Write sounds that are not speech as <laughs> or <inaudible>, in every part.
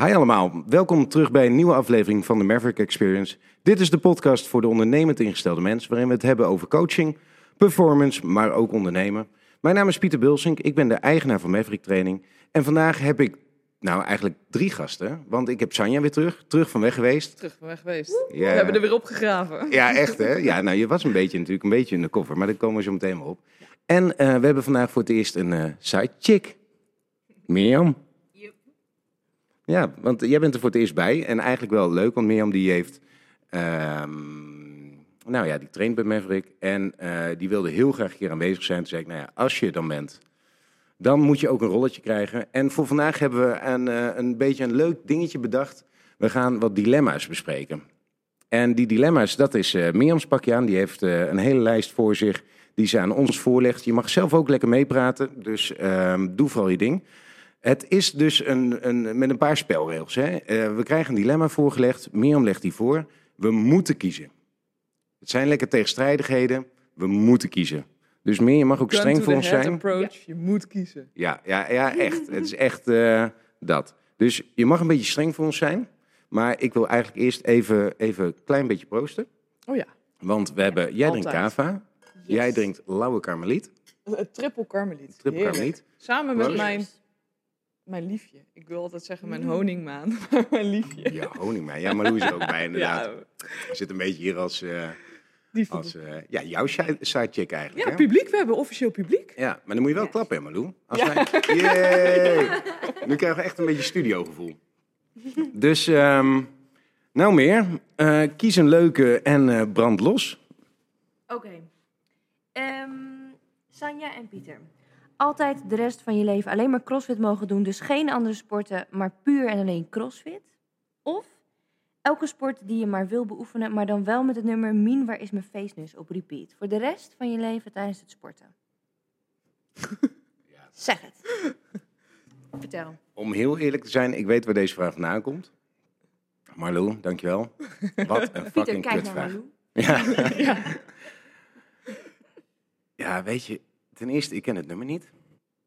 Hi allemaal, welkom terug bij een nieuwe aflevering van de Maverick Experience. Dit is de podcast voor de ondernemend ingestelde mens, waarin we het hebben over coaching, performance, maar ook ondernemen. Mijn naam is Pieter Bulsink, ik ben de eigenaar van Maverick Training. En vandaag heb ik, nou eigenlijk drie gasten, want ik heb Sanja weer terug, terug van weg geweest. Terug van weg geweest. Ja. We hebben er weer opgegraven. Ja, echt hè? Ja, nou je was een beetje natuurlijk een beetje in de koffer, maar daar komen we zo meteen wel op. En eh, we hebben vandaag voor het eerst een eh sidechick. Mirjam. Ja, want jij bent er voor het eerst bij. En eigenlijk wel leuk, want Mirjam die heeft... ehm, nou ja, die traint bij Maverick. En eh, die wilde heel graag een keer aanwezig zijn. Toen zei ik, nou ja, als je dan bent, dan moet je ook een rolletje krijgen. En voor vandaag hebben we een, eh, een beetje een leuk dingetje bedacht. We gaan wat dilemma's bespreken. En die dilemma's, dat is eh Mirjam's pakje aan. Die heeft een hele lijst voor zich die ze aan ons voorlegt. Je mag zelf ook lekker meepraten, dus ehm, doe vooral je ding. Het is dus een, een, met een paar spelregels. Hè. Eh, we krijgen een dilemma voorgelegd. Mirjam legt die voor. We moeten kiezen. Het zijn lekker tegenstrijdigheden. We moeten kiezen. Dus Mirjam mag ook Gun streng voor ons zijn. approach. Je moet kiezen. Ja, ja, ja, echt. Het is echt eh, dat. Dus je mag een beetje streng voor ons zijn. Maar ik wil eigenlijk eerst even, even een klein beetje proosten. Oh ja. Want we hebben, jij drinkt kava. Jij drinkt lauwe karmeliet. Het triple karmeliet. Triple karmeliet. Samen met Proost. mijn, mijn liefje. Ik wil altijd zeggen mijn honingmaan. <laughs> maar mijn liefje. Ja, honingmeid. Ja, maar Lou is er ook bij <laughs> inderdaad. Ja, Je zit een beetje hier als, eh, vond als eh, ja, jouw side- sidechick eigenlijk. ja, hè? publiek. We hebben officieel publiek. Ja, maar dan moet je wel Yes. klappen, hè, Malou. Als Ja. wij... <laughs> Nu krijgen we echt een beetje studiogevoel. Dus, ehm, nou meer. Eh, kies een leuke en eh, brand los. Oké. Ehm, Sanja en Pieter. Altijd de rest van je leven alleen maar crossfit mogen doen. Dus geen andere sporten, maar puur en alleen crossfit. Of elke sport die je maar wil beoefenen, maar dan wel met het nummer Mien, waar is mijn feestnus op repeat. Voor de rest van je leven tijdens het sporten. <laughs> Zeg het. Vertel. Om heel eerlijk te zijn, ik weet waar deze vraag vandaan komt. Marlou, dankjewel. Wat een <laughs> Pieter, fucking kijk naar kutvraag. Ja. <laughs> Ja. ja, weet je, ten eerste, ik ken het nummer niet.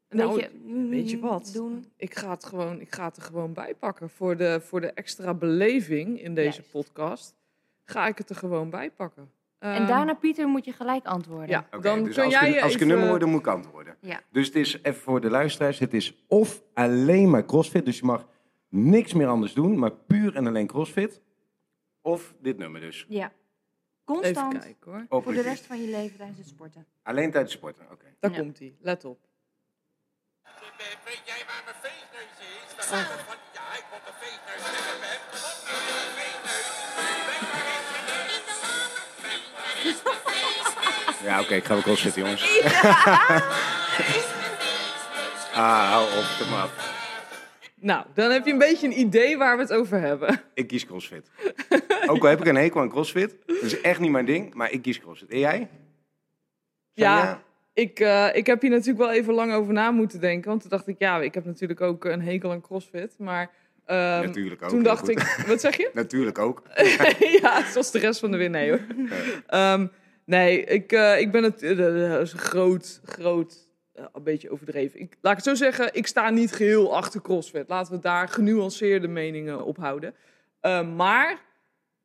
Nou, weet, je, mm, weet je wat? Doen. Ik ga, het gewoon, ik ga het er gewoon bij pakken. Voor de, voor de extra beleving in deze Juist. podcast ga ik het er gewoon bij pakken. En Ehm, daarna, Pieter, moet je gelijk antwoorden. Ja, dan dus kun als, jij ik, als ik een nummer hoor, dan moet ik antwoorden. Ja. Dus het is even voor de luisteraars, het is of alleen maar crossfit, dus je mag niks meer anders doen, maar puur en alleen crossfit. Of dit nummer dus. Ja. Even Constant kijken hoor. Op voor de rest van je leven tijdens het sporten. Alleen tijdens sporten, oké. Daar Ja. komt hij. Let op. Weet jij waar mijn feestneus is? Dan gaan we van, ja, ik moet een feestneus hebben, Pep. Wat is een feestneus? Weet waar is mijn Ja, oké, ik ga wel crossfitten, jongens. <laughs> ah, hou op, kom af. Nou, dan heb je een beetje een idee waar we het over hebben. Ik kies crossfit. <laughs> <laughs> Ook al heb ik een hekel aan crossfit, dat is echt niet mijn ding, maar ik kies crossfit. En jij? Ja, ik, eh, ik heb hier natuurlijk wel even lang over na moeten denken. Want toen dacht ik, ja, ik heb natuurlijk ook een hekel aan CrossFit. Maar ehm, Natuurlijk ook. toen dacht goed. ik, wat zeg je? <laughs> Natuurlijk ook. <laughs> ja, zoals de rest van de weer, nee hoor. Ehm, nee, ik, eh, ik ben het eh, dat is groot, groot, eh, een beetje overdreven. Ik, laat ik het zo zeggen, ik sta niet geheel achter CrossFit. Laten we daar genuanceerde meningen op houden. Ehm, maar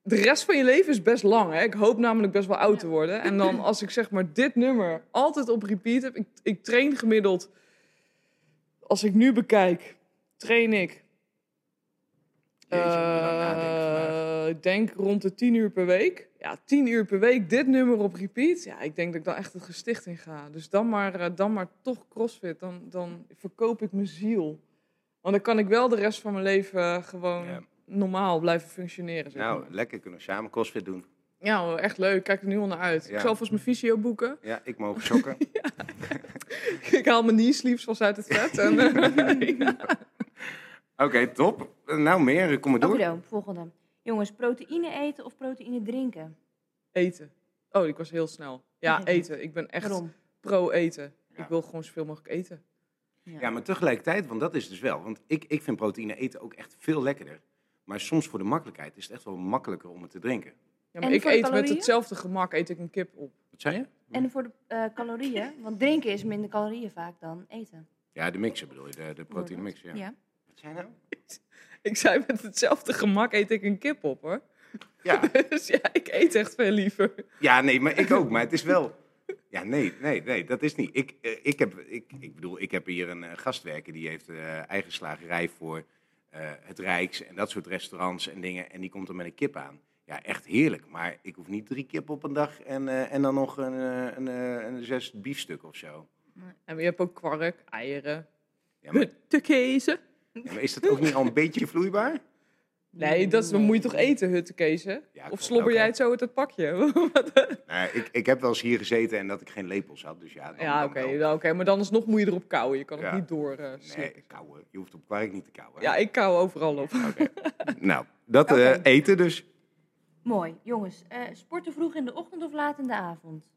de rest van je leven is best lang. Hè? Ik hoop namelijk best wel oud te worden. En dan als ik zeg maar dit nummer altijd op repeat heb. Ik, ik train gemiddeld, als ik nu bekijk, train ik Jeetje, eh, ik denk rond de 10 uur per week. Ja, 10 uur per week, dit nummer op repeat. Ja, ik denk dat ik dan echt het gesticht in ga. Dus dan maar, eh, dan maar toch crossfit. Dan, dan verkoop ik mijn ziel. Want dan kan ik wel de rest van mijn leven gewoon Ja. Normaal blijven functioneren. Zeg Nou, maar. lekker kunnen we samen crossfit doen. Ja, echt leuk. Kijk er nu al naar uit. Ja. Ik zal vast mijn visio boeken. Ja, ik mogen sokken. <laughs> <laughs> ik haal mijn knee sleeves vast uit het vet. En, <laughs> eh, ja. Oké, top. Nou, meer, kom maar door. Volgende. Jongens, proteïne eten of proteïne drinken? Eten. Oh, ik was heel snel. Ja, eten. Ik ben echt Waarom? pro eten. Ja. Ik wil gewoon zoveel mogelijk eten. Ja, maar tegelijkertijd, want dat is dus wel. Want ik, ik vind proteïne eten ook echt veel lekkerder. Maar soms voor de makkelijkheid is het echt wel makkelijker om het te drinken. Ja, maar En ik eet met hetzelfde gemak eet ik een kip op. Wat zei je? En voor de eh, calorieën? Want drinken is minder calorieën vaak dan eten. Ja, de mixer bedoel je, de, de proteïne mix. Ja. Ja. Wat zei je nou? <laughs> Ik zei met hetzelfde gemak eet ik een kip op hoor. Ja. <laughs> Dus ja, ik eet echt veel liever. ja, nee, maar ik ook. Maar het is wel... Ja, nee, nee, nee, dat is niet. Ik, eh, ik, heb, ik, ik bedoel, ik heb hier een eh, gastwerker die heeft eh, eigen slagerij voor het Rijks en dat soort restaurants en dingen. En die komt er met een kip aan. Ja, echt heerlijk. Maar ik hoef niet drie kip op een dag en, eh, en dan nog een, eh, een, eh, een zes biefstuk of zo. En je hebt ook kwark, eieren, Ja, maar, de kezen. ja, maar is dat ook niet al een beetje vloeibaar? Nee, dat is, dan moet je toch eten? Ja, of slobber jij het zo uit het pakje? <laughs> Nou, ik, ik heb wel eens hier gezeten en dat ik geen lepels had. Dus ja, dan, ja, oké, wel. oké, maar dan alsnog moet je erop kauwen. Je kan het niet door eh, slikken. Nee, kauwen. Je hoeft op kwark niet te kauwen. Ja, ik kauw overal op. <laughs> Nou, dat eh, eten dus. Mooi. Jongens, eh, sporten vroeg in de ochtend of laat in de avond?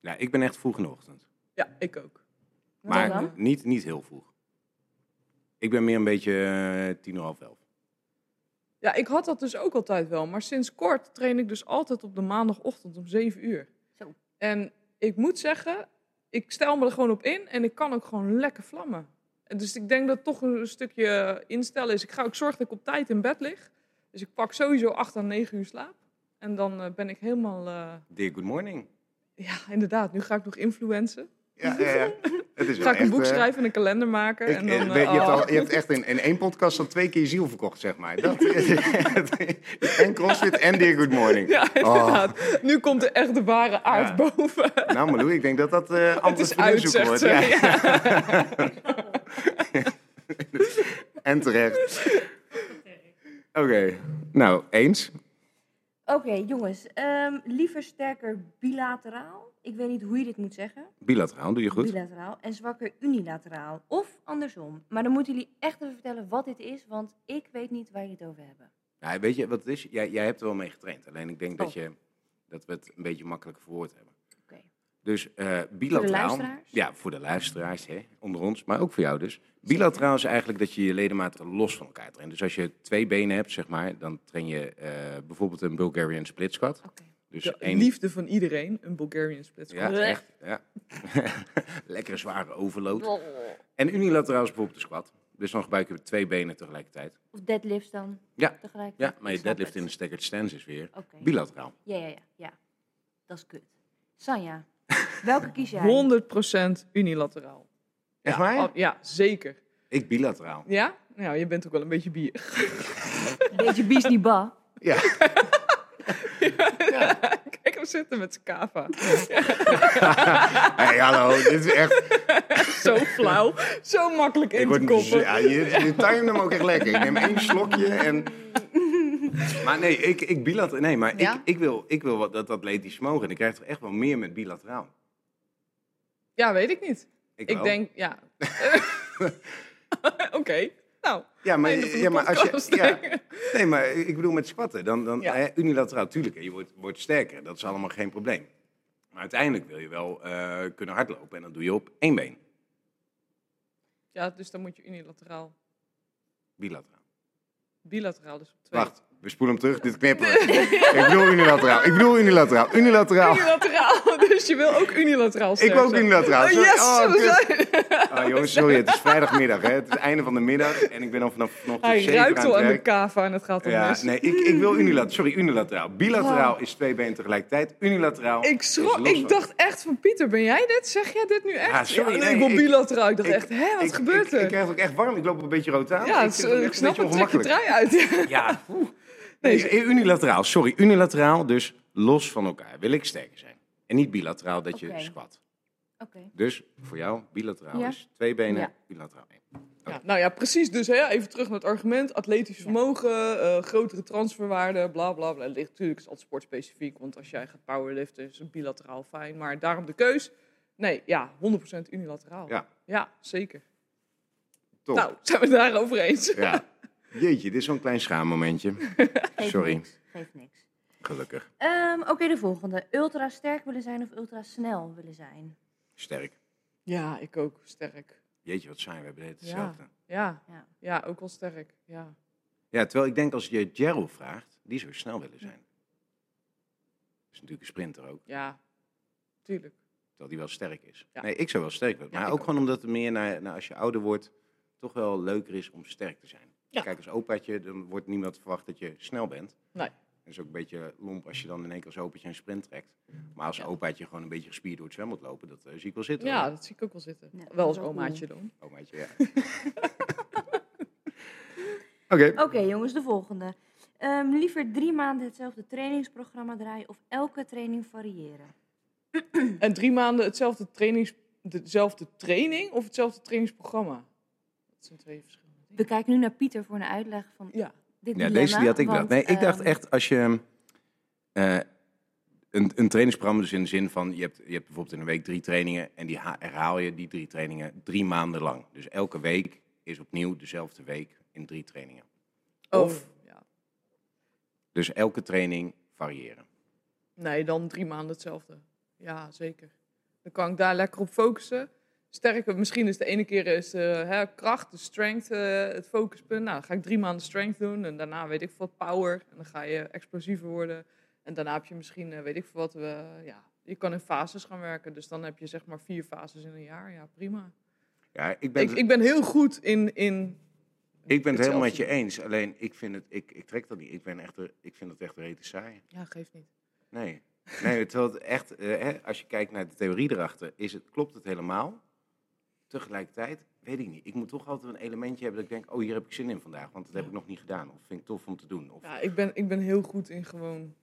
Ja, ik ben echt vroeg in de ochtend. Ja, ik ook. Wat Maar dan? niet, niet heel vroeg. Ik ben meer een beetje tien uur half elf. Ja, ik had dat dus ook altijd wel. Maar sinds kort train ik dus altijd op de maandagochtend om 7 uur. Zo. En ik moet zeggen, ik stel me er gewoon op in en ik kan ook gewoon lekker vlammen. En Dus ik denk dat het toch een stukje instellen is. Ik ga ook zorgen dat ik op tijd in bed lig. Dus ik pak sowieso 8 à 9 uur slaap. En dan eh, ben ik helemaal... eh, Dear good morning. ja, inderdaad. Nu ga ik nog influencen. Ja, ja, ja. Het is Ga wel ik een boek eh, schrijven en een kalender maken. ik- en dan, eh, je, hebt oh. al, je hebt echt in, in één podcast al twee keer je ziel verkocht, zeg maar. Dat, <laughs> en CrossFit en Dear Good Morning. Ja, Oh. inderdaad. Nu komt er echt de ware aard Ja. boven. Nou Malou, ik denk dat dat uit, onderzoek zegt wordt. ze. Ja. Ja. <laughs> En terecht. <laughs> Oké, nou, eens. Oké, jongens. ehm, liever sterker bilateraal. Ik weet niet hoe je dit moet zeggen. Bilateraal, doe je goed. Bilateraal. En zwakker unilateraal. Of andersom. Maar dan moeten jullie echt even vertellen wat dit is. Want ik weet niet waar jullie het over hebben. Nou, weet je wat het is? Jij, jij hebt er wel mee getraind. Alleen ik denk dat, Oh. je, dat we het een beetje makkelijk verwoord hebben. Dus eh bilateraal. luisteraars? Ja, voor de luisteraars, hè, onder ons, maar ook voor jou dus. Bilateraal is eigenlijk dat je je ledematen los van elkaar traint. Dus als je twee benen hebt, zeg maar, dan train je eh, bijvoorbeeld een Bulgarian split squat. Dus De één. liefde van iedereen, een Bulgarian split Ja, squat. echt. Ja. <laughs> Lekkere zware overload. En unilateraal is bijvoorbeeld de squat. Dus dan gebruiken we twee benen tegelijkertijd. Of deadlifts dan Ja. tegelijk. Ja, maar je deadlift in de staggered stance is weer bilateraal. Ja, ja, ja, ja. Dat is kut. Sanja, welke kies jij? 100% unilateraal. Echt ja, waar? al- ja, zeker. Ik bilateraal. Ja? Nou, je bent ook wel een beetje bier. Beetje biesniba. <laughs> Ja. Kijk hem zitten met zijn kava. <laughs> hey, hallo, dit is echt... Zo flauw. Zo makkelijk Ik in word te koppen. ja, je, je timed hem ook echt lekker. Ik neem één slokje en... Maar nee, ik, ik bilateraal... Nee, maar Ja? ik, ik wil, ik wil wat, dat atletisch vermogen. En ik krijg toch echt wel meer met bilateraal. Ja, weet ik niet. Ik, denk, ja. <laughs> Oké. Nou, Ja, maar, ja, maar als je... Ja, nee, maar ik bedoel met squatten. Dan, dan, Ja. eh, unilateraal, tuurlijk. hè, Je wordt, wordt sterker. Dat is allemaal geen probleem. Maar uiteindelijk wil je wel eh, kunnen hardlopen. En dat doe je op één been. ja, dus dan moet je unilateraal. Bilateraal. Bilateraal, dus op twee. Wacht, we spoelen hem terug. Dit knippen ik bedoel unilateraal. Ik bedoel unilateraal. Unilateraal. Unilateraal, dus je wil ook unilateraal Ik sterk wil ook unilateraal. Oh, Sorry. yes, Oh, we kut. zijn- Ah, jongens, sorry, het is vrijdagmiddag. Hè. Het is het einde van de middag en ik ben al vanaf vanochtend Hij ruikt al aan de kava en het gaat om Ja, mis. nee, ik, ik wil unilateraal. Sorry, unilateraal. Bilateraal is twee benen tegelijkertijd. Unilateraal Ik schrok, ik dacht echt van Pieter, ben jij dit? Zeg jij dit nu echt? Ja, sorry, nee, nee, ik wil ik- bilateraal. Ik dacht ik- echt, hè, wat ik, gebeurt ik, er? Ik krijg het ook echt warm. Ik loop een beetje rood aan. ja, ik, het ik snap een het, trek je trui uit. Ja. Nee, Nee, unilateraal. Sorry, unilateraal. Dus los van elkaar. Wil ik sterker zijn. En niet bilateraal dat je squat. Oké. Dus voor jou, bilateraal Ja. is twee benen, Ja. bilateraal één. Ja, nou ja, precies. Dus hè, even terug naar het argument. Atletisch vermogen, eh, grotere transferwaarde, bla bla bla. Ligt natuurlijk is altijd sportspecifiek, want als jij gaat powerliften is het bilateraal fijn. Maar daarom de keus. Nee, ja, 100% unilateraal. Ja. ja, zeker. Top. Nou, zijn we het daarover eens? Ja. <laughs> Jeetje, dit is zo'n klein schaammomentje. <laughs> Geeft Sorry. niks. Geeft niks. Gelukkig. Ehm, Oké, de volgende. Ultra sterk willen zijn of ultra snel willen zijn? Sterk. Ja, ik ook. Sterk. Jeetje, wat zijn we. Hebben hetzelfde. Ja, Ja. ja, ook wel sterk. Ja. Ja, terwijl ik denk als je Gerald vraagt, die zou snel willen zijn. is natuurlijk een sprinter ook, ja, tuurlijk. terwijl die wel sterk is. Ja. Nee, ik zou wel sterk willen. Ja, Maar ook. gewoon omdat het meer naar, naar als je ouder wordt, toch wel leuker is om sterk te zijn. Ja. Kijk, als opaatje, dan wordt niemand verwacht dat je snel bent. Nee. Het is ook een beetje lomp als je dan in één keer als opaatje een sprint trekt. Maar als Ja. opaatje gewoon een beetje gespierd door het zwembad lopen, dat eh, zie ik wel zitten. Ja, hoor. dat zie ik ook wel zitten. Ja, dat wel als omaatje dan. Omaatje, ja. <laughs> Oké. Oké, jongens, de volgende. Ehm, liever drie maanden hetzelfde trainingsprogramma draaien of elke training variëren? <clears throat> En drie maanden hetzelfde trainings, dezelfde training of hetzelfde trainingsprogramma? Dat zijn twee verschillende. We kijken nu naar Pieter voor een uitleg van Ja. dit Ja, dilemma. deze die had ik want, bedacht. Nee, ik dacht ehm, echt als je eh, een, een trainingsprogramma, dus in de zin van je hebt, je hebt bijvoorbeeld in een week drie trainingen en die ha- herhaal je die drie trainingen drie maanden lang. Dus elke week is opnieuw dezelfde week in drie trainingen. Oh, Of- ja. Dus elke training variëren. Nee, dan drie maanden hetzelfde. Ja, zeker. Dan kan ik daar lekker op focussen. Sterker, misschien is de ene keer is, eh, hè, kracht, de strength, eh, het focuspunt. Nou, dan ga ik drie maanden strength doen en daarna weet ik wat power. En dan ga je explosiever worden. En daarna heb je misschien, eh, weet ik veel wat, we ja, je kan in fases gaan werken. Dus dan heb je zeg maar vier fases in een jaar. Ja, prima. Ja, ik ben, Ik, ik ben heel goed in, in ik ben het helemaal met je eens. Alleen ik vind het, ik, ik trek dat niet. Ik, ben echt, ik vind het echt rete saai. Ja, geeft niet. Nee. Nee, terwijl het echt, eh, hè, als je kijkt naar de theorie erachter, is het, klopt het helemaal. Tegelijkertijd, weet ik niet. Ik moet toch altijd een elementje hebben dat ik denk, oh hier heb ik zin in vandaag, want dat heb ik nog niet gedaan. Of vind ik tof om te doen. Of Ja, ik ben, ik ben heel goed in gewoon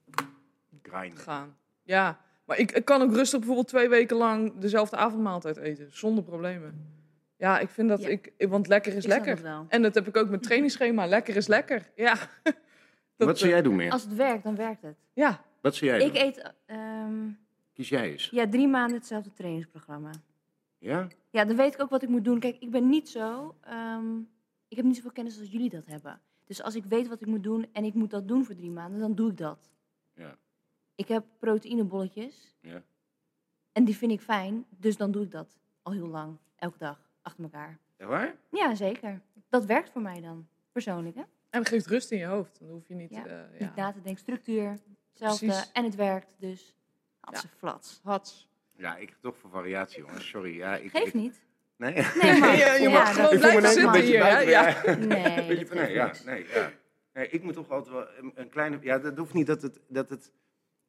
grinden. gaan. Ja, maar ik, ik kan ook rustig bijvoorbeeld twee weken lang dezelfde avondmaaltijd eten, zonder problemen. Ja, ik vind dat Ja. ik, want lekker is ik lekker. En dat heb ik ook met <laughs> trainingsschema. Lekker is lekker. Ja. <laughs> Dat, Wat zou eh, jij doen meer? Als het werkt, dan werkt het. Ja, Wat zou jij Ik doen? eet ehm, Kies jij eens. ja, drie maanden hetzelfde trainingsprogramma. Ja? Ja, dan weet ik ook wat ik moet doen. Kijk, ik ben niet zo... ehm, ik heb niet zoveel kennis als jullie dat hebben. Dus als ik weet wat ik moet doen en ik moet dat doen voor drie maanden, dan doe ik dat. Ja. Ik heb proteïnebolletjes Ja. en die vind ik fijn, dus dan doe ik dat al heel lang, elke dag, achter elkaar. Echt waar? Ja, zeker. Dat werkt voor mij dan, persoonlijk, hè? en het geeft rust in je hoofd. Dan hoef je niet... Ja, eh, ja. Niet na te denken, structuur, hetzelfde, Precies. en het werkt, dus hatse flats. Hats. Ja, ik ga toch voor variatie, jongens. Sorry. Ja, ik, Geeft ik- niet. Nee. Nee, <laughs> maar... Ja, je mag gewoon blijven zitten beetje hier. Ja. Nee, <laughs> Beetje nee, ja, nee, ja. Nee, ik moet toch altijd wel een, een kleine... Ja, dat hoeft niet dat het, dat het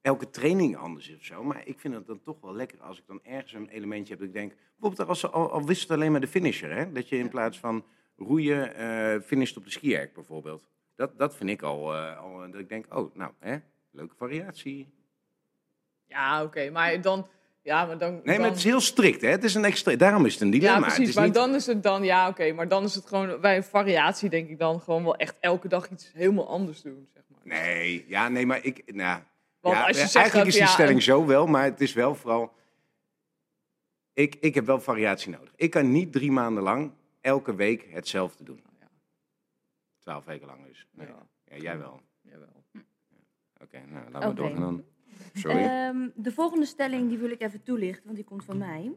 elke training anders is of zo. Maar ik vind het dan toch wel lekker als ik dan ergens een elementje heb dat ik denk... Bijvoorbeeld als ze al, al wist het alleen maar de finisher, hè. Dat je in plaats van roeien eh finisht op de skierk bijvoorbeeld. Dat, dat vind ik al, eh, al... Dat ik denk, oh, nou, hè. Leuke variatie. Ja, oké. maar dan... Ja, maar dan... Nee, maar dan- het is heel strikt, hè. Het is een extra... Daarom is het een dilemma. Ja, Het precies. is Maar niet- dan is het dan, ja, oké. maar dan is het gewoon, bij een variatie denk ik dan gewoon wel echt elke dag iets helemaal anders doen, zeg maar. Nee, ja, nee, maar ik... Nou, Want ja, als je zegt eigenlijk dat, is die ja, stelling zo wel, maar het is wel vooral... Ik, ik heb wel variatie nodig. Ik kan niet drie maanden lang elke week hetzelfde doen. Ja. Twaalf weken lang dus. Nee. Ja. Ja, jij wel. Jawel. Oké, nou, laten we doorgaan dan. Sorry. Ehm, de volgende stelling die wil ik even toelichten, want die komt van mij.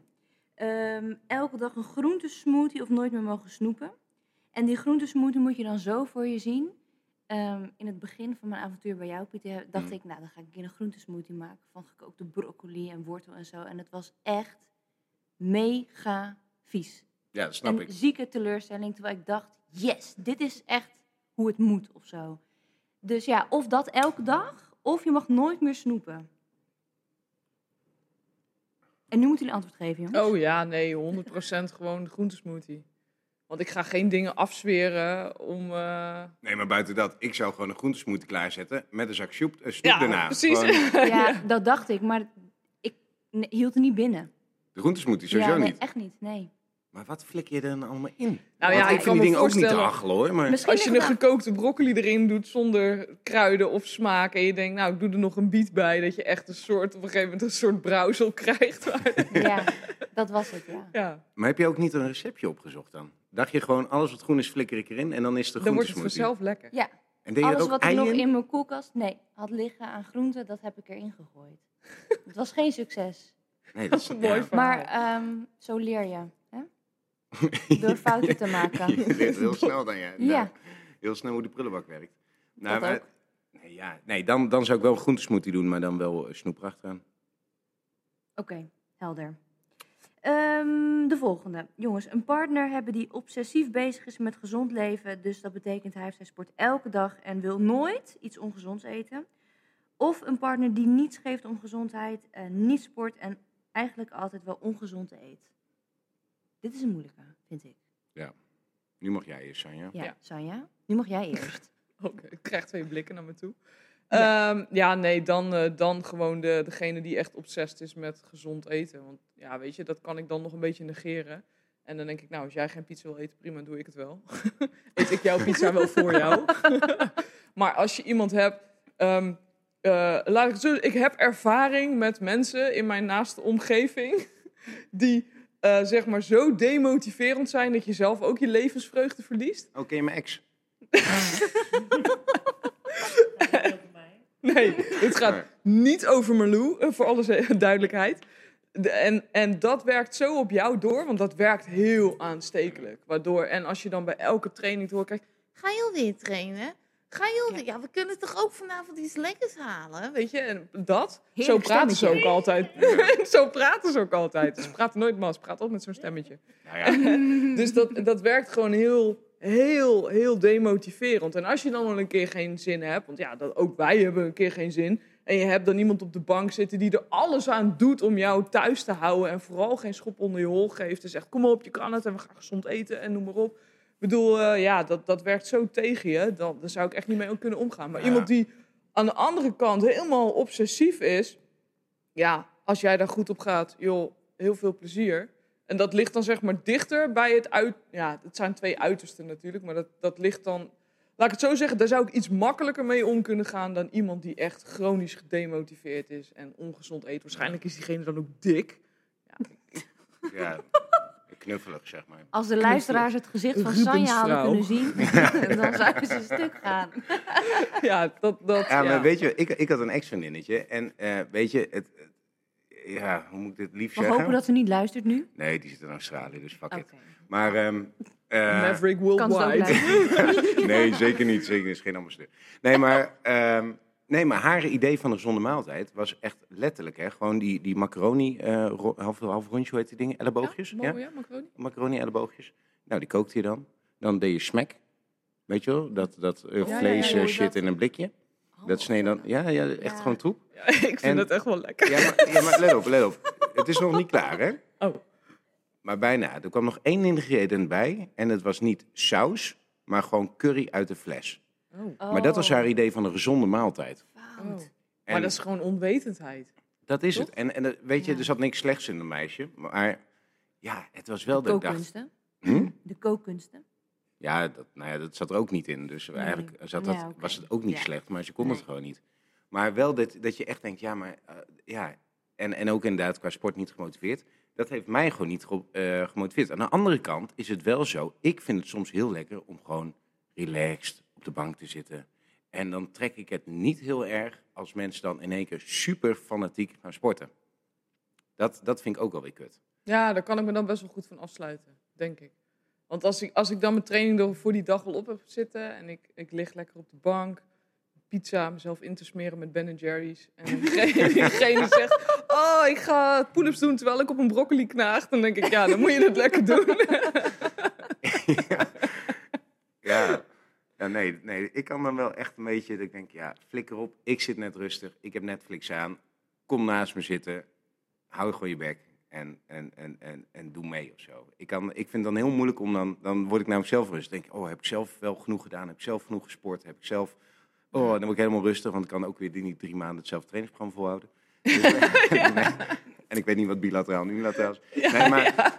Ehm, elke dag een groentesmoothie of nooit meer mogen snoepen. En die groentesmoothie moet je dan zo voor je zien. Ehm, in het begin van mijn avontuur bij jou, Pieter, dacht Mm. ik, nou, dan ga ik een keer een groentesmoothie maken van gekookte broccoli en wortel en zo. En het was echt mega vies. ja, dat snap een ik. zieke teleurstelling, terwijl ik dacht, yes, dit is echt hoe het moet of zo. Dus ja, of dat elke dag, of je mag nooit meer snoepen. En nu moeten jullie antwoord geven, jongens. Oh ja, nee, 100% gewoon de groentesmoothie. Want ik ga geen dingen afzweren om... eh, Nee, maar buiten dat, ik zou gewoon een groentesmoothie klaarzetten met een zak snoep, snoep Ja, daarna. precies. Gewoon <laughs> Ja, dat dacht ik, maar ik hield er niet binnen. de groentesmoothie sowieso ja, nee, niet. echt niet, nee. Maar wat flik je er dan allemaal in? Nou Want ja, ik vind kan die me dingen ook niet te voorstellen- achelen hoor. Maar... Misschien Als je een gekookte broccoli erin doet zonder kruiden of smaak en je denkt, nou, ik doe er nog een biet bij, dat je echt een soort, op een gegeven moment een soort brouwsel krijgt. Ja, dat was het, ja. ja, Maar heb je ook niet een receptje opgezocht dan? Dacht je gewoon, alles wat groen is, flikker ik erin en dan is de dan wordt het groentesmoothie? vanzelf lekker. Ja, En deed je er alles ook wat ik ei nog in? in mijn koelkast, nee, had liggen aan groenten, dat heb ik erin gegooid. <laughs> het was geen succes. Nee, dat is Mooi ja. verhaal. Maar ehm, zo leer je? <laughs> Door fouten te maken. <laughs> Je leert heel <laughs> snel dan, ja. Ja. Heel snel hoe de prullenbak werkt. Nou, maar, nee, ja, nee dan, dan zou ik wel een groentesmoothie doen, maar dan wel eh, snoep erachteraan. Oké, helder. Ehm, de volgende. Jongens, een partner hebben die obsessief bezig is met gezond leven. Dus dat betekent hij of zij sport elke dag en wil nooit iets ongezonds eten. Of een partner die niets geeft om gezondheid, eh, niet sport en eigenlijk altijd wel ongezond eet. Dit is een moeilijke, vind ik. Nu mag jij eerst, Sanja. Ja, Ja. Sanja? Nu mag jij eerst. <laughs> Oké, ik krijg twee blikken naar me toe. Ja, ja nee, dan, eh, dan gewoon de, degene die echt obsessed is met gezond eten. Want ja, weet je, dat kan ik dan nog een beetje negeren. En dan denk ik, nou, als jij geen pizza wil eten, prima, doe ik het wel. <laughs> Eet ik jouw pizza wel voor jou. <laughs> maar als je iemand hebt... ehm, eh, laat ik het zo ik heb ervaring met mensen in mijn naaste omgeving... die eh, zeg maar zo demotiverend zijn dat je zelf ook je levensvreugde verliest. Oké, mijn ex. <laughs> Nee, het gaat niet over Marlou, eh, voor alle <laughs> duidelijkheid. De- en, en dat werkt zo op jou door, want dat werkt heel aanstekelijk. Waardoor, en als je dan bij elke training door kijkt, ga je alweer trainen? Ga je? Ja. we kunnen toch ook vanavond iets lekkers halen? Weet je, en dat, zo praten ze ook altijd. <laughs> zo praten ze ook altijd. Ze praten nooit mas, ze praten altijd met zo'n stemmetje. Nou ja, <laughs> Dus dat, dat werkt gewoon heel, heel, heel demotiverend. En als je dan wel een keer geen zin hebt, want ja, dat, ook wij hebben een keer geen zin. En je hebt dan iemand op de bank zitten die er alles aan doet om jou thuis te houden. En vooral geen schop onder je hol geeft. En zegt, kom op, je kan het en we gaan gezond eten en noem maar op. Ik bedoel, eh, ja, dat, dat werkt zo tegen je. Dan, daar zou ik echt niet mee kunnen omgaan. Maar Ja. iemand die aan de andere kant helemaal obsessief is. Ja, als jij daar goed op gaat, joh, heel veel plezier. En dat ligt dan zeg maar dichter bij het uit... Ja, het zijn twee uitersten natuurlijk, maar dat, dat ligt dan... Laat ik het zo zeggen, daar zou ik iets makkelijker mee om kunnen gaan dan iemand die echt chronisch gedemotiveerd is en ongezond eet. Waarschijnlijk is diegene dan ook dik. ja, <laughs> knuffelig, zeg maar. Als de luisteraars het gezicht van Sanja hadden kunnen zien, <laughs> dan zouden ze stuk gaan. <laughs> Ja, dat... dat Ja, maar ja. weet je, ik, ik had een ex-vriendinnetje. En eh, weet je, het, ja, hoe moet ik dit lief We zeggen? hopen dat ze niet luistert nu. Nee, die zit in Australië, dus fuck it. Maar, ehm, eh, Maverick Worldwide. <laughs> nee, zeker niet. Zeker niet. Is geen ambassadeur. Nee, maar, ehm, nee, maar haar idee van een gezonde maaltijd was echt letterlijk, hè. Gewoon die, die macaroni, ro- half, half rondje, hoe heet die dingen? Elleboogjes? Ja, mooi, ja, macaroni. Macaroni elleboogjes. Nou, die kookte je dan. Dan deed je smack. Weet je wel? Dat, dat eh, ja, vlees ja, eh, shit in een blikje. Dat snee dan... Ja, ja echt gewoon troep. Ja, <laughs> ik vind En- het echt wel lekker. Ja maar, ja, maar let op, let op. Het is nog niet klaar, hè? <laughs> Oh. Maar bijna. Er kwam nog één ingrediënt bij. En het was niet saus, maar gewoon curry uit de fles. Oh. Maar dat was haar idee van een gezonde maaltijd. En Maar dat is gewoon onwetendheid. dat is toch? het. En, en weet je, Ja. er zat niks slechts in een meisje. Maar ja, het was wel dat ik dacht... Kookkunsten. Hm? De kookkunsten. Ja, dat, nou ja, dat zat er ook niet in. Dus eigenlijk zat dat, Ja, was het ook niet Ja. slecht, maar ze kon het gewoon niet. Maar wel dat, dat je echt denkt, ja, maar eh, ja. En, en ook inderdaad qua sport niet gemotiveerd. Dat heeft mij gewoon niet ge- eh, gemotiveerd. Aan de andere kant is het wel zo. Ik vind het soms heel lekker om gewoon relaxed op de bank te zitten. En dan trek ik het niet heel erg als mensen dan in één keer super fanatiek gaan sporten. Dat, dat vind ik ook wel weer kut. Ja, daar kan ik me dan best wel goed van afsluiten, denk ik. Want als ik, als ik dan mijn training voor die dag al op heb zitten en ik, ik lig lekker op de bank, pizza, mezelf in te smeren met Ben Jerry's. En <laughs> diegene, zegt, oh, ik ga pull-ups doen terwijl ik op een broccoli knaag. Dan denk ik, ja, dan moet je het lekker doen. <laughs> Ja. ja, nee, nee, ik kan dan wel echt een beetje, dat ik denk, ja, flikker op. Ik zit net rustig, ik heb Netflix aan. Kom naast me zitten, hou gewoon je bek en, en, en, en, en doe mee of zo. Ik, kan, ik vind het dan heel moeilijk om dan, dan word ik namelijk zelf rustig. denk ik, oh, heb ik zelf wel genoeg gedaan? Heb ik zelf genoeg gesport? Heb ik zelf, oh, dan word ik helemaal rustig, want ik kan ook weer die niet drie maanden hetzelfde trainingsprogramma volhouden. <laughs> Dus, nee. <laughs> En ik weet niet wat bilateraal en unilateraal is. Nee, maar.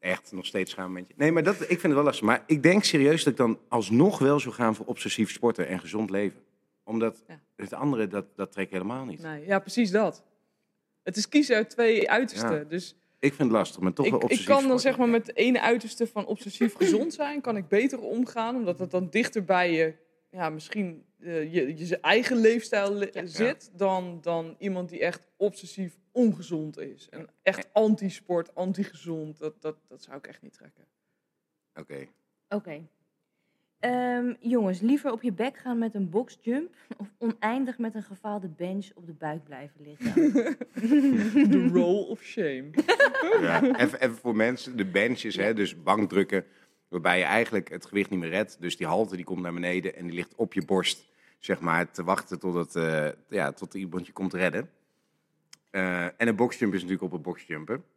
Echt, nog steeds schaammomentje. Nee, maar dat, ik vind het wel lastig. Maar ik denk serieus dat ik dan alsnog wel zou gaan voor obsessief sporten en gezond leven. Omdat Ja. het andere, dat, dat trek ik helemaal niet. Nee, ja, precies dat. Het is kiezen uit twee uitersten. Ja. Dus Ik vind het lastig, maar toch wel ik, ik obsessief kan dan sporten. zeg maar met de ene uiterste van obsessief gezond zijn, kan ik beter omgaan, omdat het dan dichter bij je, ja, misschien eh, je, je eigen leefstijl zit, dan, dan iemand die echt obsessief ongezond is. En echt anti-sport, anti-gezond, dat, dat, dat zou ik echt niet trekken. Oké. Oké. Ehm, jongens, liever op je bek gaan met een boxjump of oneindig met een gefaalde bench op de buik blijven liggen? <laughs> The roll of shame. <laughs> Ja. Even, even voor mensen, de benches, hè, dus bankdrukken, waarbij je eigenlijk het gewicht niet meer redt. Dus die halte die komt naar beneden en die ligt op je borst, zeg maar, te wachten tot, het, eh, ja, tot iemand je komt redden. Eh, en een boxjump is natuurlijk op een boxjumpen. <laughs>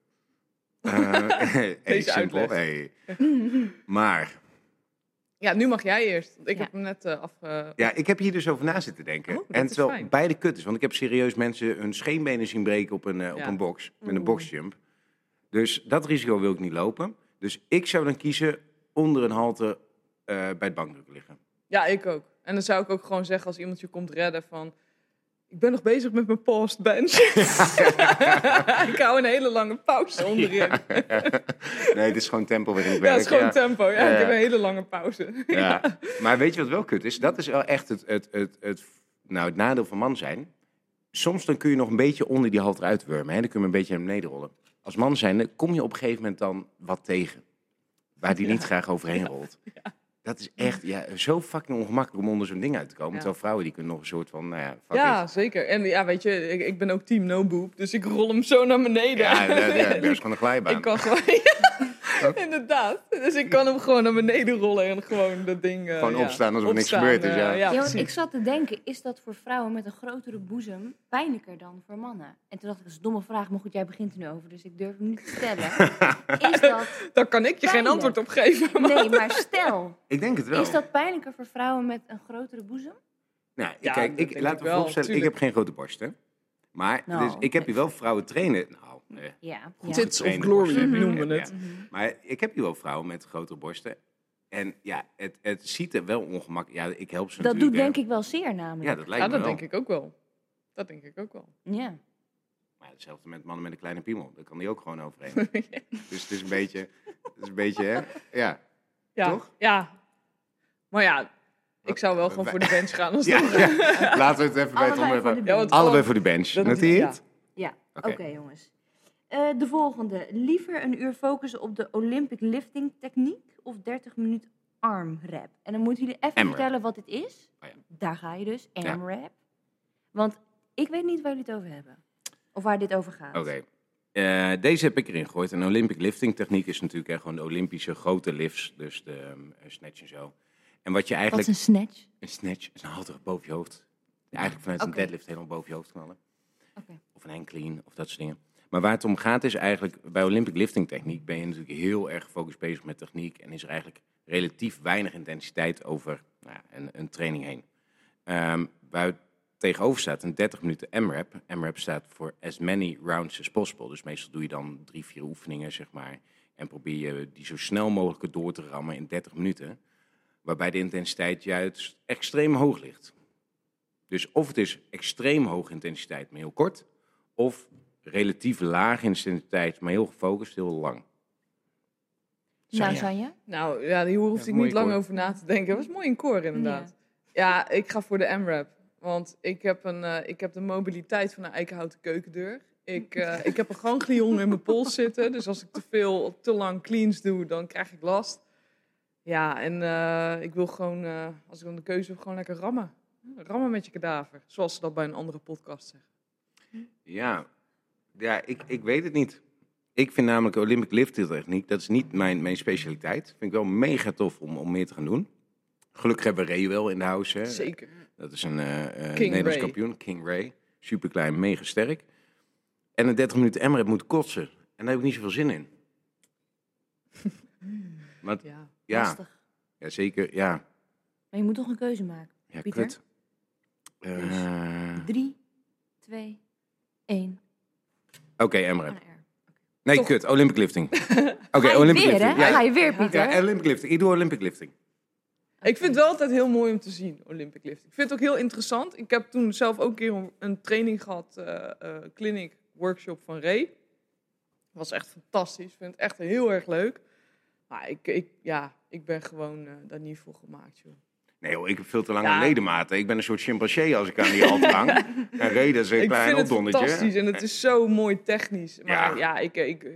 Eh, <laughs> hey, Deze simpel, uitleg. hey. <laughs> Maar, Ja, nu mag jij eerst. Ik Ja. heb hem net eh af... eh, ja, ik heb hier dus over na zitten denken. Oh, en is terwijl fijn. beide kut is, want ik heb serieus mensen hun scheenbenen zien breken op een, op een box, met een boxjump. Dus dat risico wil ik niet lopen. Dus ik zou dan kiezen onder een halte eh, bij het bankdrukken liggen. Ja, ik ook. En dan zou ik ook gewoon zeggen als iemand je komt redden van... Ik ben nog bezig met mijn post bench. <laughs> ik hou een hele lange pauze onderin. nee, dit is gewoon tempo waarin ik Ja, werk. het is gewoon ja. tempo. Ja, Ja, ik heb ja. een hele lange pauze. Ja. Maar weet je wat wel kut is? Dat is wel echt het, het, het, het, nou, het nadeel van man zijn. Soms dan kun je nog een beetje onder die halter uitwurmen. Hè? Dan kun je een beetje naar beneden rollen. Als man zijn, kom je op een gegeven moment dan wat tegen. Waar die Ja. niet graag overheen rolt. Dat is echt ja, zo fucking ongemakkelijk om onder zo'n ding uit te komen. Ja. Terwijl vrouwen die kunnen nog een soort van, nou ja, Ja, zeker. En ja, weet je, ik, ik ben ook team no boob. Dus ik rol hem zo naar beneden. Ja, ja, ja, <laughs> dat is gewoon een glijbaan. Ik kan <laughs> gewoon... Ja, inderdaad. Dus ik kan hem gewoon naar beneden rollen en gewoon dat ding... eh, Gewoon ja, opstaan alsof er niks gebeurd is, ja. eh, Ja, want precies. ik zat te denken, is dat voor vrouwen met een grotere boezem pijnlijker dan voor mannen? En toen dacht ik, dat is een domme vraag, maar goed, jij begint er nu over, dus ik durf hem niet te stellen. <laughs> Is dat... Daar kan ik je geen antwoord op geven. maar- Nee, maar stel, Ik denk het wel. is dat pijnlijker voor vrouwen met een grotere boezem? Nou, Ja, kijk, ik, laat ik me wel, voorstellen, ik heb geen grote borsten. Maar Nou, dus, ik heb hier wel vrouwen trainen. Nou, eh, Ja. Goed ja. Tits of glory noemen we Ja. het. Mhm. Maar ik heb hier wel vrouwen met grotere borsten. En ja, het, het ziet er wel ongemakkelijk. Ja, ik help ze Dat doet denk ik wel zeer namelijk. Ja, dat lijkt Ja, me dat wel. denk ik ook wel. Dat denk ik ook wel. Ja. Maar hetzelfde met mannen met een kleine piemel. Daar kan die ook gewoon overheen. <laughs> Dus het is een beetje, het is een beetje, hè? Ja. Ja, Toch? ja. Maar ja, ik zou wel gewoon voor de bench gaan. Als ja, dat- ja. Laten we het even bij het Allebei voor de onderwerp. Allebei voor de bench. Dat- Noteer je ja. het? Ja, Oké. oké jongens. Eh, de volgende. Liever een uur focussen op de Olympic lifting techniek of 30 minuten arm rap? En dan moeten jullie even vertellen wat dit is. Oh ja. Daar ga je dus, Ja. AMRAP. Want ik weet niet waar jullie het over hebben. Of waar dit over gaat. Oké. Eh, deze heb ik erin gegooid. Een Olympic lifting techniek is natuurlijk echt gewoon de Olympische grote lifts. Dus de ehm, snatch en zo. En wat je Wat eigenlijk... is een snatch? Een snatch is een halter boven je hoofd. Eigenlijk vanuit een deadlift helemaal boven je hoofd knallen. Of een hang clean of dat soort dingen. Maar waar het om gaat is eigenlijk, bij Olympic lifting techniek ben je natuurlijk heel erg gefocust bezig met techniek. En is er eigenlijk relatief weinig intensiteit over nou een, een training heen. Ehm waar het tegenover staat een 30 minuten M-rap. M-rap staat voor as many rounds as possible. Dus meestal doe je dan drie, vier oefeningen, zeg maar. En probeer je die zo snel mogelijk door te rammen in 30 minuten. Waarbij de intensiteit juist extreem hoog ligt. Dus of het is extreem hoge intensiteit, maar heel kort. Of relatief lage intensiteit, maar heel gefocust, heel lang. Nou, Sanja. Sanja? Nou ja, hier hoefde Ja, ik niet lang koor. over na te denken. Dat was mooi in koor inderdaad. Ja, ik ga voor de M-rap. Want ik heb, een, eh, ik heb de mobiliteit van een eikenhouten keukendeur. Ik, eh, ik heb een ganglion in mijn pols zitten. Dus als ik te veel, te lang cleans doe, dan krijg ik last. Ja, en eh, ik wil gewoon, eh, als ik dan de keuze heb, gewoon lekker rammen. Rammen met je kadaver. Zoals ze dat bij een andere podcast zeggen. Ja, ja ik, ik weet het niet. Ik vind namelijk Olympic lifting techniek, dat is niet mijn, mijn specialiteit. Vind ik wel mega tof om, om meer te gaan doen. Gelukkig hebben we Ray wel in de house. Hè. Zeker. Dat is een King Nederlands Ray. kampioen, King Ray. Super klein, mega sterk. En een 30 minuten M-rap moet kotsen. En daar heb ik niet zoveel zin in. <laughs> Maar Ja. ja, ja, zeker, ja. Maar je moet toch een keuze maken. Ja, Pieter? kut. Eh, Drie, twee, één. Oké. R. Nee, Toch. kut. Olympic lifting. Oké, <laughs> Ga je Olympic weer, hè? lifting. Ga Ja, je weer, Pieter? ja, Olympic lifting. Ik doe Olympic lifting. Ik vind het wel altijd heel mooi om te zien, Olympic lifting. Ik vind het ook heel interessant. Ik heb toen zelf ook een keer een- een training gehad, eh eh, clinic, workshop van Ray. was echt fantastisch. Ik vind het echt heel erg leuk. Maar ik, ik, ja, ik ben gewoon eh, daar niet voor gemaakt, joh. Nee joh, ik heb veel te lange Ja. ledematen. Ik ben een soort chimpansee als ik aan die alt hang. <laughs> En reden is een ik klein vind het opdonnetje. fantastisch en het is zo mooi technisch. Maar Ja. ja, ik, eh, ik, eh,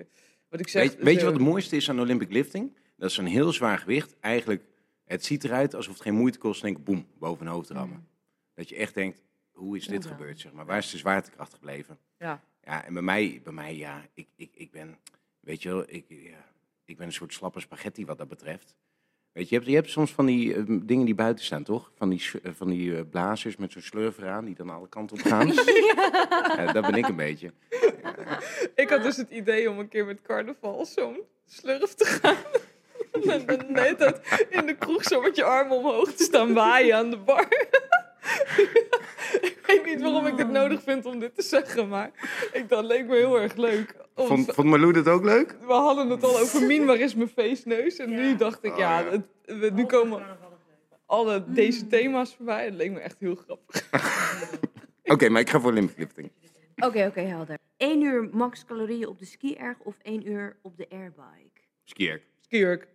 wat ik zeg... Weet, weet je zo- wat het mooiste is aan Olympic lifting? Dat is een heel zwaar gewicht eigenlijk Het ziet eruit alsof het geen moeite kost, denk ik, boem, boven een hoofd rammen. Dat je echt denkt, hoe is dit gebeurd, zeg maar? Waar is de zwaartekracht gebleven? Ja. Ja, en bij mij, bij mij ja, ik, ik, ik ben, weet je wel, ik, ja, ik ben een soort slappe spaghetti wat dat betreft. Weet je, je hebt, je hebt soms van die eh, dingen die buiten staan, toch? Van die, eh, van die eh, blazers met zo'n slurver aan, die dan alle kanten op gaan. <laughs> Ja, dat ben ik een beetje. <laughs> Ik had dus het idee om een keer met carnaval zo'n slurf te gaan. En dan <laughs> net in de kroeg zo met je armen omhoog te staan waaien aan de bar. ik weet niet waarom ik nodig vind om dit te zeggen, maar ik, dat leek me heel erg leuk. Om- Vond, vond dat ook leuk? we hadden het al over Mien, waar is mijn feestneus? En nu dacht ik, Oh, ja, ja. het- we- nu komen alle deze thema's voorbij. Het leek me echt heel grappig. <laughs> Oké, maar ik ga voor limflifting. Oké, oké, helder. 1 uur max calorieën op de ski-erg of 1 uur op de airbike? Skierk. Skierk,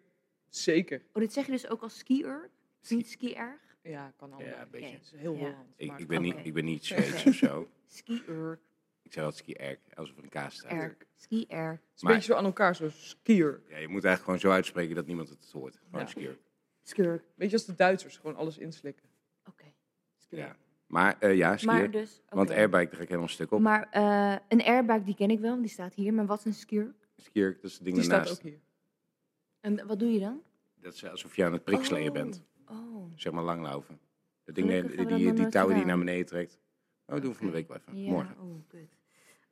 zeker. Oh, dit zeg je dus ook als ski-erg? Niet ski-erg? Ja, kan allemaal. Ja, een beetje. Het is heel Ja. Hollands. Ik, maar- ik, ben niet, ik ben niet <laughs> Zweeds of zo. Ski-erg. Ik zeg altijd skierk, alsof er een kaas staat. Erg. Ski-erg. Het is een Maar- beetje zo aan elkaar, zo skier. Ja, je moet eigenlijk gewoon zo uitspreken dat niemand het hoort. Gewoon Ja. skierk. Skirk. Beetje als de Duitsers, gewoon alles inslikken. Oké. Ja. Maar eh, ja, Maar skierk. dus... oké. Want airbike, daar ga ik helemaal stuk op. Maar eh, een airbike, die ken ik wel, want die staat hier. Maar wat is een skirk? Skierk, dat is het ding Die staat ernaast. ook hier. En wat doe je dan? Dat is alsof je aan het priksleeën Oh. bent. Oh. Zeg maar langlaufen. Dat ding, die, die, dat die die nooit je naar beneden trekt. Oh, we doen van de week wel even. Ja, Morgen. oh, kut.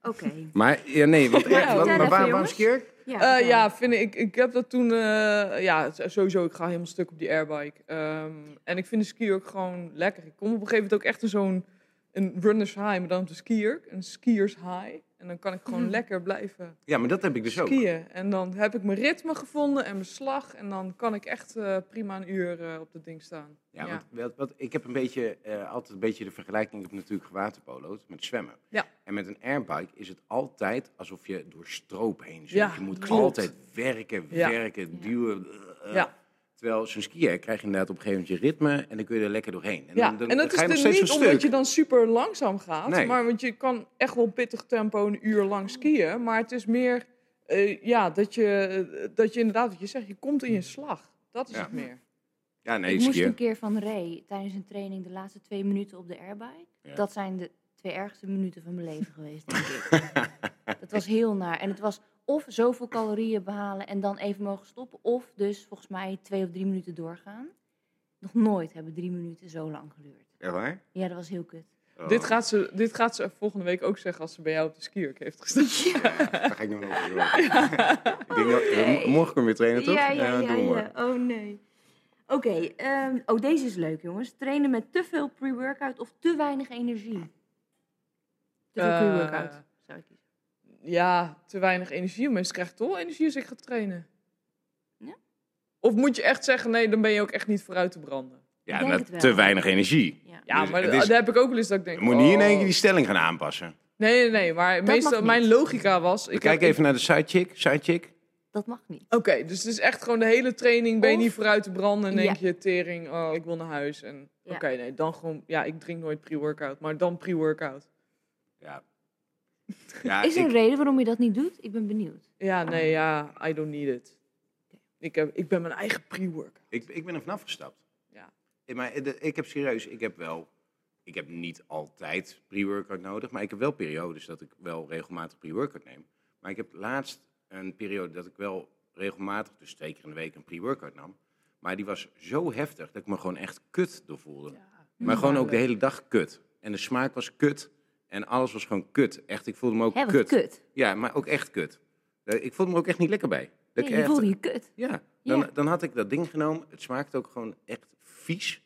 Oké. <laughs> Maar ja, nee, want, Ja, vertel wat- maar waar, waarom skierk? Ja, Eh, vertel. ja, vind ik, ik heb dat toen, eh, ja, sowieso, ik ga helemaal stuk op die airbike. Ehm, en ik vind de ski ook gewoon lekker. Ik kom op een gegeven moment ook echt in zo'n een runners high, maar dan op de skier, een skiers high. En dan kan ik gewoon Mhm. lekker blijven Ja, maar dat heb ik dus ook. skiën. En dan heb ik mijn ritme gevonden en mijn slag. En dan kan ik echt eh, prima een uur eh, op dat ding staan. Ja, Want, wat, wat, ik heb een beetje, eh, altijd een beetje de vergelijking. Heb natuurlijk gewaterpolo'd met zwemmen. Ja. En met een airbike is het altijd alsof je door stroop heen zwemt. Ja, je moet klopt. altijd werken, Ja. werken, duwen. eh, Ja. Terwijl zo'n skier krijg je inderdaad op een gegeven moment je ritme en dan kun je er lekker doorheen. En Ja, dan, dan en dat is er steeds niet omdat stuk. je dan super langzaam gaat. Nee. Maar want je kan echt wel pittig tempo een uur lang skiën. Maar het is meer eh, ja, dat, je, dat je inderdaad, wat je zegt, je komt in je slag. Dat is Ja. het meer. Ja, nee, ik moest een keer van Ray tijdens een training de laatste twee minuten op de airbike. Ja. Dat zijn de twee ergste minuten van mijn leven geweest, denk ik. <laughs> dat was heel naar. En het was of zoveel calorieën behalen en dan even mogen stoppen. Of dus volgens mij twee of drie minuten doorgaan. Nog nooit hebben drie minuten zo lang geduurd. Echt waar? Ja, dat was heel kut. Oh. Dit, gaat ze, dit gaat ze volgende week ook zeggen als ze bij jou op de skierk heeft gestaan. <laughs> Daar ga ik nog over door. <laughs> ik denk dat, eh, Nee. morgen kom je trainen, toch? Ja, ja, doe ja, maar. ja. Oh nee. Oké, ehm, oh deze is leuk jongens. Trainen met te veel pre-workout of te weinig energie? Te veel Eh, pre-workout, zou ik kiezen. Ja, te weinig energie. Mensen krijgen toch wel energie als ik ga trainen. Ja? Of moet je echt zeggen, nee, dan ben je ook echt niet vooruit te branden. Ja, Ik denk met het wel. te weinig energie. Ja. Ja, Dus maar is- daar heb ik ook wel eens dat ik denk... Je moet niet in één oh. keer die stelling gaan aanpassen. Nee, nee, nee. Maar meestal, mijn logica was... Ik kijk even naar de sidechick. Sidechick. Dat mag niet. Oké, dus het is echt gewoon de hele training. Ben je Of- niet vooruit te branden en denk Ja. je tering, oh, ik wil naar huis. En Ja. oké, nee, dan gewoon, ja, ik drink nooit pre-workout, maar dan pre-workout. Ja. Ja is er ik- een reden waarom je dat niet doet? Ik ben benieuwd. Ja, nee, ja, I don't need it. Ik, heb, ik ben mijn eigen pre-workout. Ik, ik ben er vanaf gestapt. Ja. Eh, Maar eh, ik heb serieus, ik heb wel, ik heb niet altijd pre-workout nodig, maar ik heb wel periodes dat ik wel regelmatig pre-workout neem. Maar ik heb laatst een periode dat ik wel regelmatig, dus twee keer in de week, een pre-workout nam. Maar die was zo heftig dat ik me gewoon echt kut door voelde. Maar gewoon ook de hele dag kut. En de smaak was kut. En alles was gewoon kut. Echt, ik voelde me ook wat kut. kut. Ja, maar ook echt kut. Eh, Ik voelde me ook echt niet lekker bij. Dat Nee, ik je echt- voelde je kut. ja, dan, Ja. dan had ik dat ding genomen. Het smaakte ook gewoon echt vies.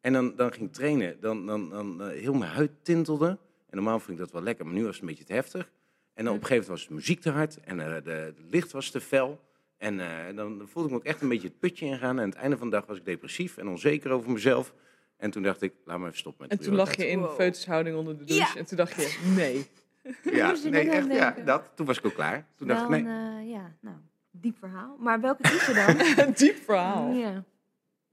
En dan, dan ging ik trainen. Dan, dan, dan eh, heel mijn huid tintelde. En normaal vond ik dat wel lekker, maar nu was het een beetje te heftig. En dan op een gegeven moment was de muziek te hard. En eh, de, het licht was te fel. En eh, dan voelde ik me ook echt een beetje het putje ingaan. En aan het einde van de dag was ik depressief en onzeker over mezelf. En toen dacht ik, laat me even stoppen met En toen lag je in Wow. foetushouding onder de douche Ja. en toen dacht je, nee. <laughs> Ja, je nee, echt, ja, dat. Toen was ik ook klaar. Toen dacht ik, nee. een, eh, ja, nou, diep verhaal. Maar welke kies je dan? <laughs> Een diep verhaal. ja,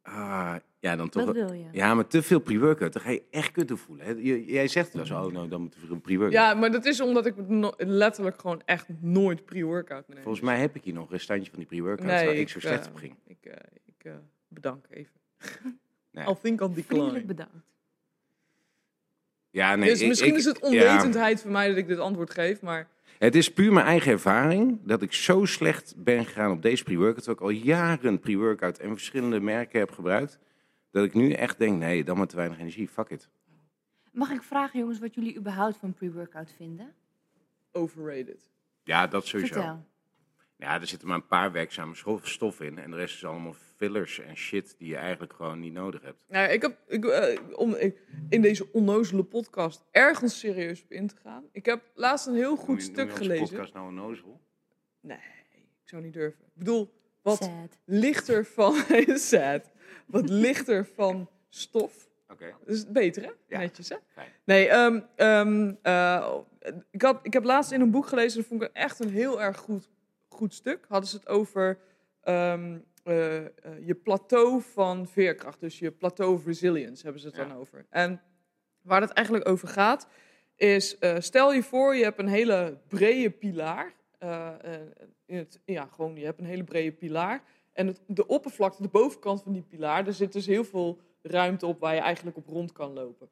Ah, ja, dan toch wat wel- wil je? Ja, maar te veel pre-workout, dan ga je echt kut door voelen. hè. Je- Jij zegt wel zo, oh nou, dan moet er een pre-workout. Ja, maar dat is omdat ik no- letterlijk gewoon echt nooit pre-workout neem. Volgens mij heb ik hier nog een standje van die pre-workout nee, waar ik zo slecht eh, op ging. Ik, eh, ik, bedank even. <laughs> Nee. I'll think Vriendelijk decline. bedankt. Ja, nee, dus ik- misschien ik- is het ja. onwetendheid van mij dat ik dit antwoord geef, maar Het is puur mijn eigen ervaring dat ik zo slecht ben gegaan op deze pre-workout. Terwijl ik al jaren pre-workout en verschillende merken heb gebruikt. Dat ik nu echt denk, nee, dan maar te weinig energie. Fuck it. Mag ik vragen, jongens, wat jullie überhaupt van pre-workout vinden? overrated. Ja, dat sowieso. Vertel. Ja, er zitten maar een paar werkzame stoffen in. En de rest is allemaal fillers en shit die je eigenlijk gewoon niet nodig hebt. Nou, ik heb ik, eh, om ik- in deze onnozele podcast ergens serieus op in te gaan. Ik heb laatst een heel goed Noem je- stuk noem je onze gelezen. podcast nou een nozel? Nee, ik zou niet durven. Ik bedoel, wat Sad. lichter van. <laughs> sad. Wat <laughs> lichter van stof. Oké. Dat is beter, hè? Ja. Netjes, hè? Fijn. Nee, ehm, ehm, eh, ik, had, ik heb laatst in een boek gelezen, dat vond ik echt een heel erg goed, goed stuk. Hadden ze het over ehm, eh, eh, je plateau van veerkracht. Dus je plateau of resilience hebben ze het Ja. dan over. En waar het eigenlijk over gaat, is eh, stel je voor, je hebt een hele brede pilaar. In het, ja, gewoon, je hebt een hele brede pilaar. En het, de oppervlakte, de bovenkant van die pilaar, daar zit dus heel veel ruimte op waar je eigenlijk op rond kan lopen.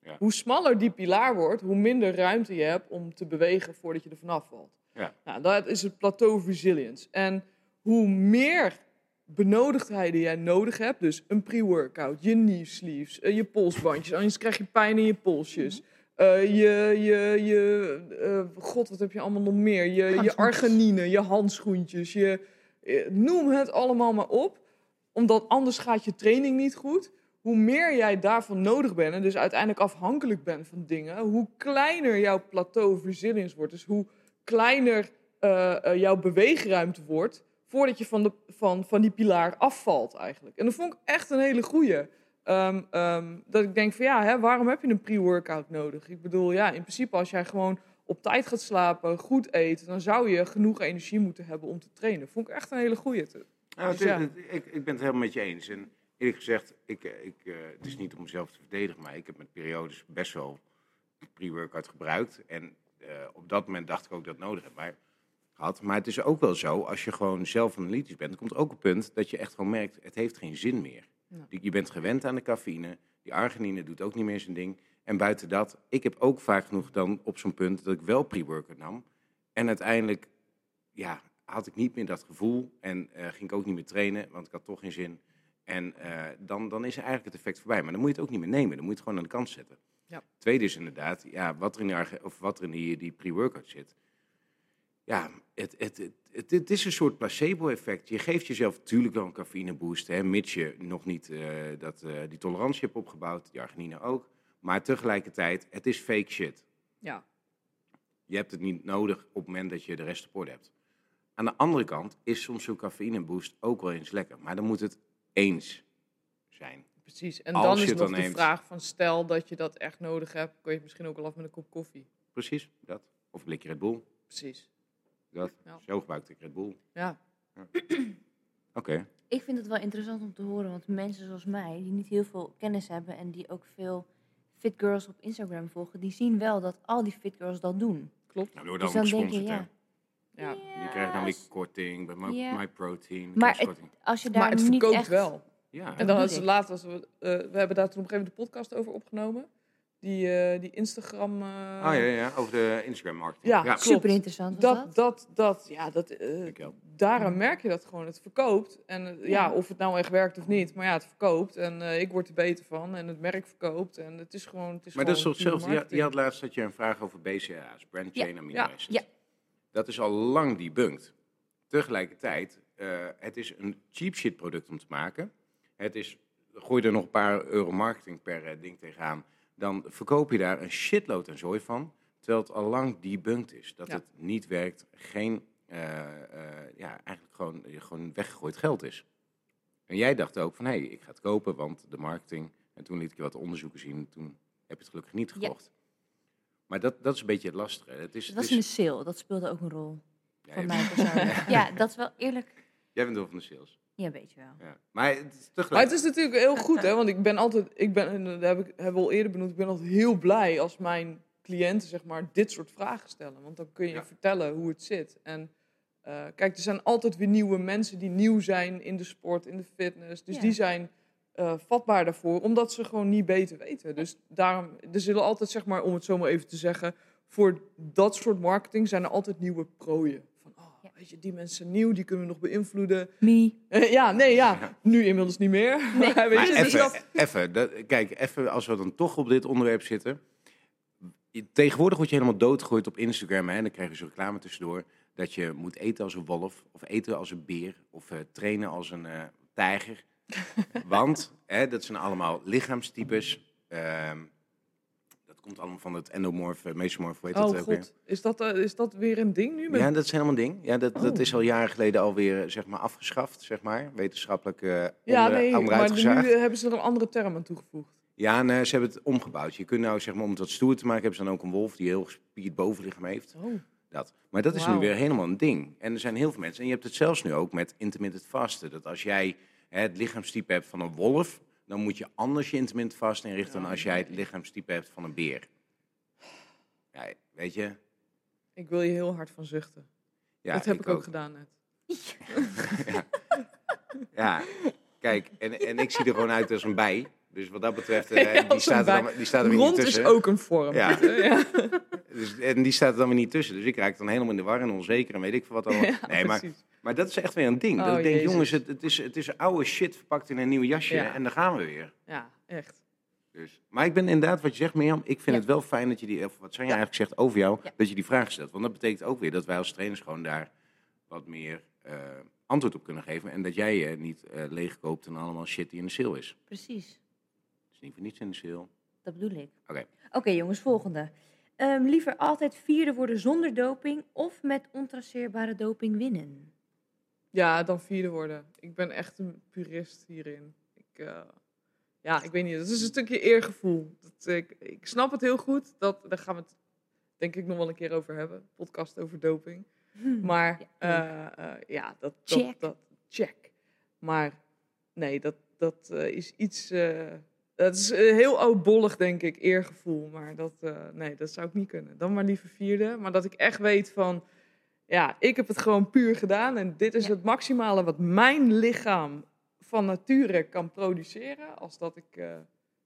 Ja. Hoe smaller die pilaar wordt, hoe minder ruimte je hebt om te bewegen voordat je er vanaf valt. Ja. Nou, dat is het plateau of resilience. En hoe meer benodigdheden jij nodig hebt, dus een pre-workout, je knee sleeves, eh, je polsbandjes, anders krijg je pijn in je polsjes. eh, je, je, je, eh, god, wat heb je allemaal nog meer? Je, je arginine, je handschoentjes, je, noem het allemaal maar op. Omdat anders gaat je training niet goed. Hoe meer jij daarvan nodig bent en dus uiteindelijk afhankelijk bent van dingen, hoe kleiner jouw plateau of resilience wordt. Dus hoe kleiner eh, eh, jouw beweegruimte wordt voordat je van, de, van, van die pilaar afvalt eigenlijk. En dat vond ik echt een hele goeie. Ehm, ehm, dat ik denk van ja, hè, waarom heb je een pre-workout nodig? Ik bedoel, ja, in principe als jij gewoon op tijd gaat slapen, goed eet, dan zou je genoeg energie moeten hebben om te trainen. Vond ik echt een hele goeie. Nou, Dus ja. het- ik, ik ben het helemaal met je eens. En eerlijk gezegd, ik, ik, eh, het is niet om mezelf te verdedigen, maar ik heb met periodes best wel pre-workout gebruikt. En op dat moment dacht ik ook dat ik nodig heb. Maar, had. maar het is ook wel zo, als je gewoon zelf analytisch bent, komt ook een punt dat je echt gewoon merkt, het heeft geen zin meer. Ja. Je bent gewend aan de cafeïne, die arginine doet ook niet meer zijn ding. En buiten dat, ik heb ook vaak genoeg dan op zo'n punt dat ik wel pre-workout nam. En uiteindelijk, ja, had ik niet meer dat gevoel en eh, ging ik ook niet meer trainen, want ik had toch geen zin. En eh, dan, dan is eigenlijk het effect voorbij. Maar dan moet je het ook niet meer nemen, dan moet je het gewoon aan de kant zetten. Ja. Tweede is inderdaad, ja, wat er in, die of wat er in die, die pre-workout zit. Ja, het, het, het, het, is een soort placebo-effect. Je geeft jezelf natuurlijk wel een cafeïneboost, hè, mits je nog niet eh, dat, eh, die tolerantie hebt opgebouwd, die arginine ook. Maar tegelijkertijd, het is fake shit. Ja, Je hebt het niet nodig op het moment dat je de rest op orde hebt. Aan de andere kant is soms zo'n cafeïneboost ook wel eens lekker. Maar dan moet het eens zijn. Precies. En Als dan je is het nog dan de neemt. vraag van stel dat je dat echt nodig hebt, kun je het misschien ook al af met een kop koffie. Precies, dat. Of een blikje Red Bull. Precies. Dat. Ja. Zo gebruikte ik Red Bull. Ja. <clears throat> Oké. Ik vind het wel interessant om te horen, want mensen zoals mij, die niet heel veel kennis hebben en die ook veel fit girls op Instagram volgen, die zien wel dat al die fit girls dat doen. Klopt. Nou, we worden Dus dan dan denk je, ja. Ja. Je krijgt dan weer Yes. korting bij My, Ja. My Protein. Maar kerstkorting. Als je daar Maar het niet verkoopt echt... wel. Ja, En Dat dan bedoel was later, als we, eh, we hebben daar toen op een gegeven moment de podcast over opgenomen. Die, eh, die Instagram. eh, Oh ja, ja, over de Instagram marketing. Ja. Super interessant was Dat, dat. dat, dat, ja, dat, eh, Dankjewel. daaraan merk je dat gewoon. Het verkoopt. En ja. Ja. of het nou echt werkt of niet. Maar ja, het verkoopt. En eh, ik word er beter van. En het merk verkoopt. En het is gewoon. Het is Maar dat is toch hetzelfde. Je, had laatst had je een vraag over BCA's, Brand Ja. Chain Amino Ja. Acids. Ja. Dat is al lang debunked. Tegelijkertijd, eh, het is een cheap shit product om te maken. Het is, gooi er nog een paar euro marketing per eh, ding tegenaan. Dan verkoop je daar een shitload aan zooi van. Terwijl het al lang debunked is. Dat Ja. het niet werkt. Geen, eh, eh, ja, eigenlijk gewoon, gewoon weggegooid geld is. En jij dacht ook van, hé, hey, ik ga het kopen, want de marketing... En toen liet ik je wat onderzoeken zien. Toen heb je het gelukkig niet Ja. gekocht. Maar dat, dat is een beetje het lastige. Het is, Het het was is- de sale, dat speelde ook een rol. Ja, Voor je- mij persoonlijk. <laughs> ja, dat is wel eerlijk. Jij bent wel van de sales. Ja, weet je wel. Ja. Maar het is tegelijk... Maar het is natuurlijk heel goed, hè? Want ik ben altijd, ik ben, en dat heb ik hebben we al eerder benoemd, ik ben altijd heel blij als mijn cliënten zeg maar dit soort vragen stellen, want dan kun je Ja. vertellen hoe het zit. En eh, kijk, er zijn altijd weer nieuwe mensen die nieuw zijn in de sport, in de fitness. Dus Ja. die zijn eh, vatbaar daarvoor, omdat ze gewoon niet beter weten. Dus daarom, er zullen altijd, zeg maar, om het zo maar even te zeggen, voor dat soort marketing zijn er altijd nieuwe prooien. Weet je, die mensen nieuw, die kunnen we nog beïnvloeden. Me. Eh, ja, nee, ja. Nu inmiddels niet meer. Nee. <laughs> Maar weet Maar je, dus even, dat- even dat- kijk, even als we dan toch op dit onderwerp zitten. Tegenwoordig word je helemaal doodgegooid op Instagram. Hè, en dan krijg je zo'n reclame tussendoor. Dat je moet eten als een wolf. Of eten als een beer. Of eh, trainen als een eh, tijger. <laughs> Want hè, dat zijn allemaal lichaamstypes. Ehm, komt allemaal van het endomorf, mesomorf, dat Oh weer? god, is dat, eh, is dat weer een ding nu? Met... Ja, dat is helemaal een ding. Ja, dat, dat Oh. is al jaren geleden alweer zeg maar, afgeschaft, zeg maar. Wetenschappelijk eh ja, nee, maar nu eh, hebben ze er een andere term aan toegevoegd. Ja, en eh, ze hebben het omgebouwd. Je kunt nou, zeg maar, om het wat stoer te maken, hebben ze dan ook een wolf die heel gespierd bovenlichaam heeft. Oh. Dat. Maar dat is nu weer helemaal een ding. En er zijn heel veel mensen. En je hebt het zelfs nu ook met intermittent vasten. Dat als jij hè, het lichaamstype hebt van een wolf, dan moet je anders je intermittent vasten inrichten dan als jij het lichaamstype hebt van een beer. Ja, weet je? Ik wil je heel hard van zuchten. Ja, dat heb ik, ook gedaan net. <laughs> Ja, kijk, en, en ik zie er gewoon uit als een bij. Dus wat dat betreft, eh, <laughs> Ja, die, staat er dan, die staat er weer niet Rond is tussen. ook een vorm. Ja. <laughs> ja. Dus, en die staat er dan weer niet tussen. Dus ik raak dan helemaal in de war en onzeker en weet ik veel wat allemaal. Ja, nee, maar, maar dat is echt weer een ding. dat Oh, ik denk, Jezus. jongens, het, het, is, het is oude shit verpakt in een nieuw jasje. Ja. En daar gaan we weer. Ja, echt. Dus. Maar ik ben inderdaad, wat je zegt Mirjam, ik vind Ja. het wel fijn dat je die, of wat Sanja eigenlijk zegt over jou, Ja. dat je die vraag stelt. Want dat betekent ook weer dat wij als trainers gewoon daar wat meer eh, antwoord op kunnen geven. En dat jij je niet eh leegkoopt en allemaal shit die in de sale is. Precies, niet voor niets in de sale. dat bedoel ik. Oké. Oké jongens, volgende. Ehm, liever altijd vierde worden zonder doping of met ontraceerbare doping winnen? Ja, dan vierde worden. Ik ben echt een purist hierin. Ik, eh, ja, ik weet niet. Dat is een stukje eergevoel. Dat, ik, ik snap het heel goed. Dat, daar gaan we het denk ik nog wel een keer over hebben. Podcast over doping. Maar Ja, eh, eh, ja, dat, Check. Dat, dat, check. Maar nee, dat, dat eh, is iets... dat is eh, heel oudbollig, denk ik, eergevoel. Maar dat, eh, nee, dat zou ik niet kunnen. Dan maar liever vierde. Maar dat ik echt weet van... Ja, ik heb het gewoon puur gedaan. En dit is Ja. het maximale wat mijn lichaam van nature kan produceren. Als dat ik eh,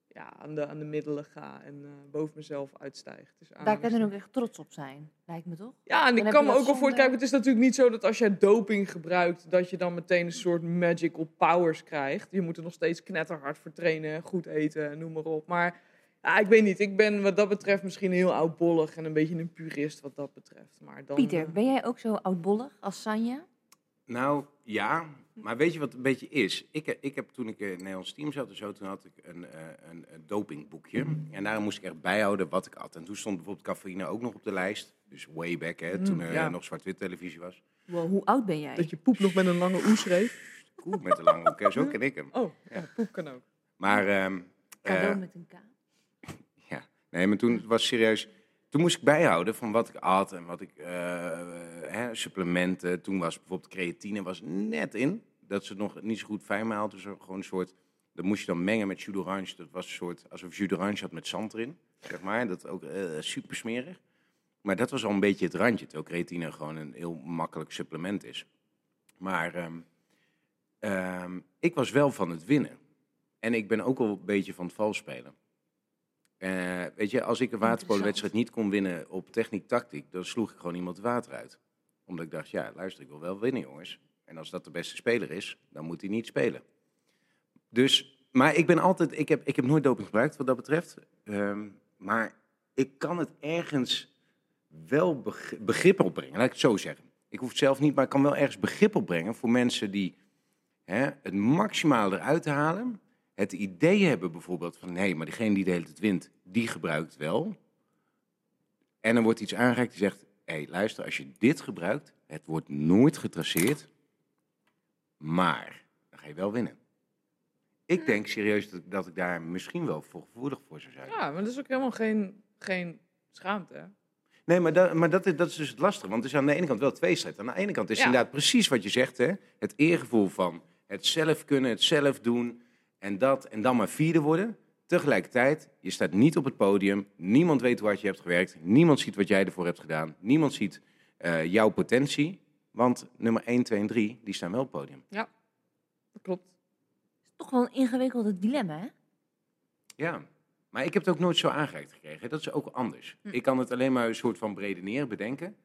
ja, aan, de, aan de middelen ga en eh, boven mezelf uitstijg. Dus Daar kan je dan ook echt trots op zijn, lijkt me toch? ja, en Dan ik kan me ook wel Kijk, het is natuurlijk niet zo dat als jij doping gebruikt, dat je dan meteen een soort magical powers krijgt. Je moet er nog steeds knetterhard voor trainen, goed eten, noem maar op. Maar ja, ik weet niet. Ik ben wat dat betreft misschien heel oudbollig en een beetje een purist wat dat betreft. Maar dan, Pieter, eh, ben jij ook zo oudbollig als Sanja? Nou, ja. Maar weet je wat het een beetje is? Ik, ik heb toen ik in het Nederlands team zat en zo, toen had ik een, eh, een, een dopingboekje. En daar moest ik echt bijhouden wat ik at. En toen stond bijvoorbeeld cafeïne ook nog op de lijst. Dus way back, hè, toen Mm, er ja. nog zwart-wit televisie was. Wow, hoe oud ben jij? dat je poep nog met een lange oe schreef. Koe met de lange hè, zo ken ik hem. Oh, ja, poep kan ook. Maar, ehm, Cadeau eh, met een K. <laughs> ja. Nee, maar toen was het serieus... Toen moest ik bijhouden van wat ik at en wat ik... eh, hè, supplementen. Toen was bijvoorbeeld creatine was net in. Dat ze het nog niet zo goed fijn maalt. Gewoon een soort... Dat moest je dan mengen met jus d'orange. Dat was een soort... Alsof jus d'orange had met zand erin. Zeg maar. Dat ook eh, super smerig. Maar dat was al een beetje het randje. Terwijl creatine gewoon een heel makkelijk supplement is. Maar ehm, ehm, ik was wel van het winnen. En ik ben ook wel een beetje van het vals spelen. Eh, weet je, als ik een waterpolenwedstrijd niet kon winnen op techniek-tactiek, dan sloeg ik gewoon iemand het water uit. Omdat ik dacht, ja, luister, ik wil wel winnen, jongens. En als dat de beste speler is, dan moet hij niet spelen. Dus, maar ik ben altijd, ik heb, ik heb nooit doping gebruikt wat dat betreft. Ehm, maar ik kan het ergens wel beg- begrip opbrengen, laat ik het zo zeggen. Ik hoef het zelf niet, maar ik kan wel ergens begrip opbrengen voor mensen die hè, het maximale eruit halen. Het idee hebben bijvoorbeeld van, nee, maar degene die de hele tijd wint, die gebruikt wel. En dan wordt iets aangereikt die zegt, hé, hey, luister, als je dit gebruikt, het wordt nooit getraceerd, maar dan ga je wel winnen. Ik denk serieus dat, dat ik daar misschien wel voor gevoelig voor zou zijn. Ja, maar dat is ook helemaal geen, geen schaamte. Hè? Nee, maar, dat, maar dat, is- dat is dus het lastige. Want het is aan de ene kant wel tweestrijd. Aan de ene kant is Ja. inderdaad precies wat je zegt. Hè? Het eergevoel van het zelf kunnen, het zelf doen. En dat. En dan maar vierde worden. Tegelijkertijd, je staat niet op het podium. Niemand weet hoe hard je hebt gewerkt. Niemand ziet wat jij ervoor hebt gedaan. Niemand ziet eh, jouw potentie. Want nummer 1, 2 en 3, die staan wel op het podium. Dat klopt. is toch wel een ingewikkeld dilemma, hè? Ja, maar ik heb het ook nooit zo aangereikt gekregen. Dat is ook anders. Hm. Ik kan het alleen maar een soort van bredeneren, bedenken.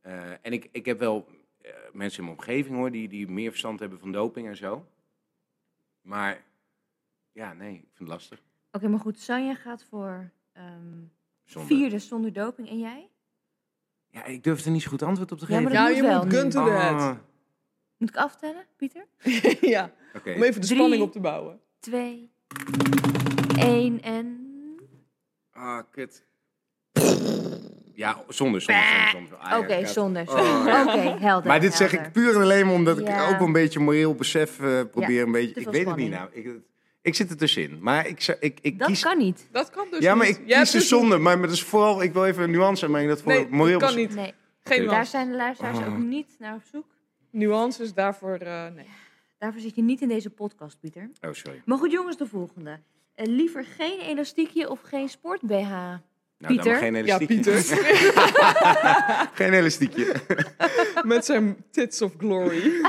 Eh, en ik, ik heb wel eh, mensen in mijn omgeving hoor, die, die meer verstand hebben van doping en zo. Maar ja, nee, ik vind het lastig. Oké, maar goed. Sanja gaat voor ehm, Zonder. vierde zonder doping. En jij? Ja, ik durf er niet zo goed antwoord op te Ja, geven. maar dat Ja, moet je wel moet gun to Ah, head. Moet ik aftellen, Pieter? <laughs> ja, Oké. om even de Drie. spanning op te bouwen. Twee, één en... Ah, kut. Ja, zonder, zonder, zonder. Ah, Oké, ja. zonder. Oh, zonder. ja. Oké, helder. Maar dit zeg ik puur en alleen maar omdat Ja. ik ook een beetje moreel besef eh, probeer Ja, een beetje. Ik weet het niet nou. Ik, ik zit er tussenin. Maar ik, zou- ik, ik Dat kies. kan niet. Dat kan dus ja, maar niet. ik Jij hebt kies dus dus zonder. Maar, maar dat is vooral, ik wil even een nuance aanbrengen. Dat voor Nee, moreel dat kan niet. Nee, Geen daar zijn de luisteraars Oh. ook niet naar op zoek. Nuances daarvoor, eh, nee. Daarvoor zit je niet in deze podcast, Pieter. Oh, sorry. Maar goed, jongens, de volgende. Eh, liever geen elastiekje of geen sport-BH? Nou, dan Pieter? maar geen Ja, elastiekje. Pieter. <laughs> <laughs> geen elastiekje. Met zijn tits of glory. <laughs>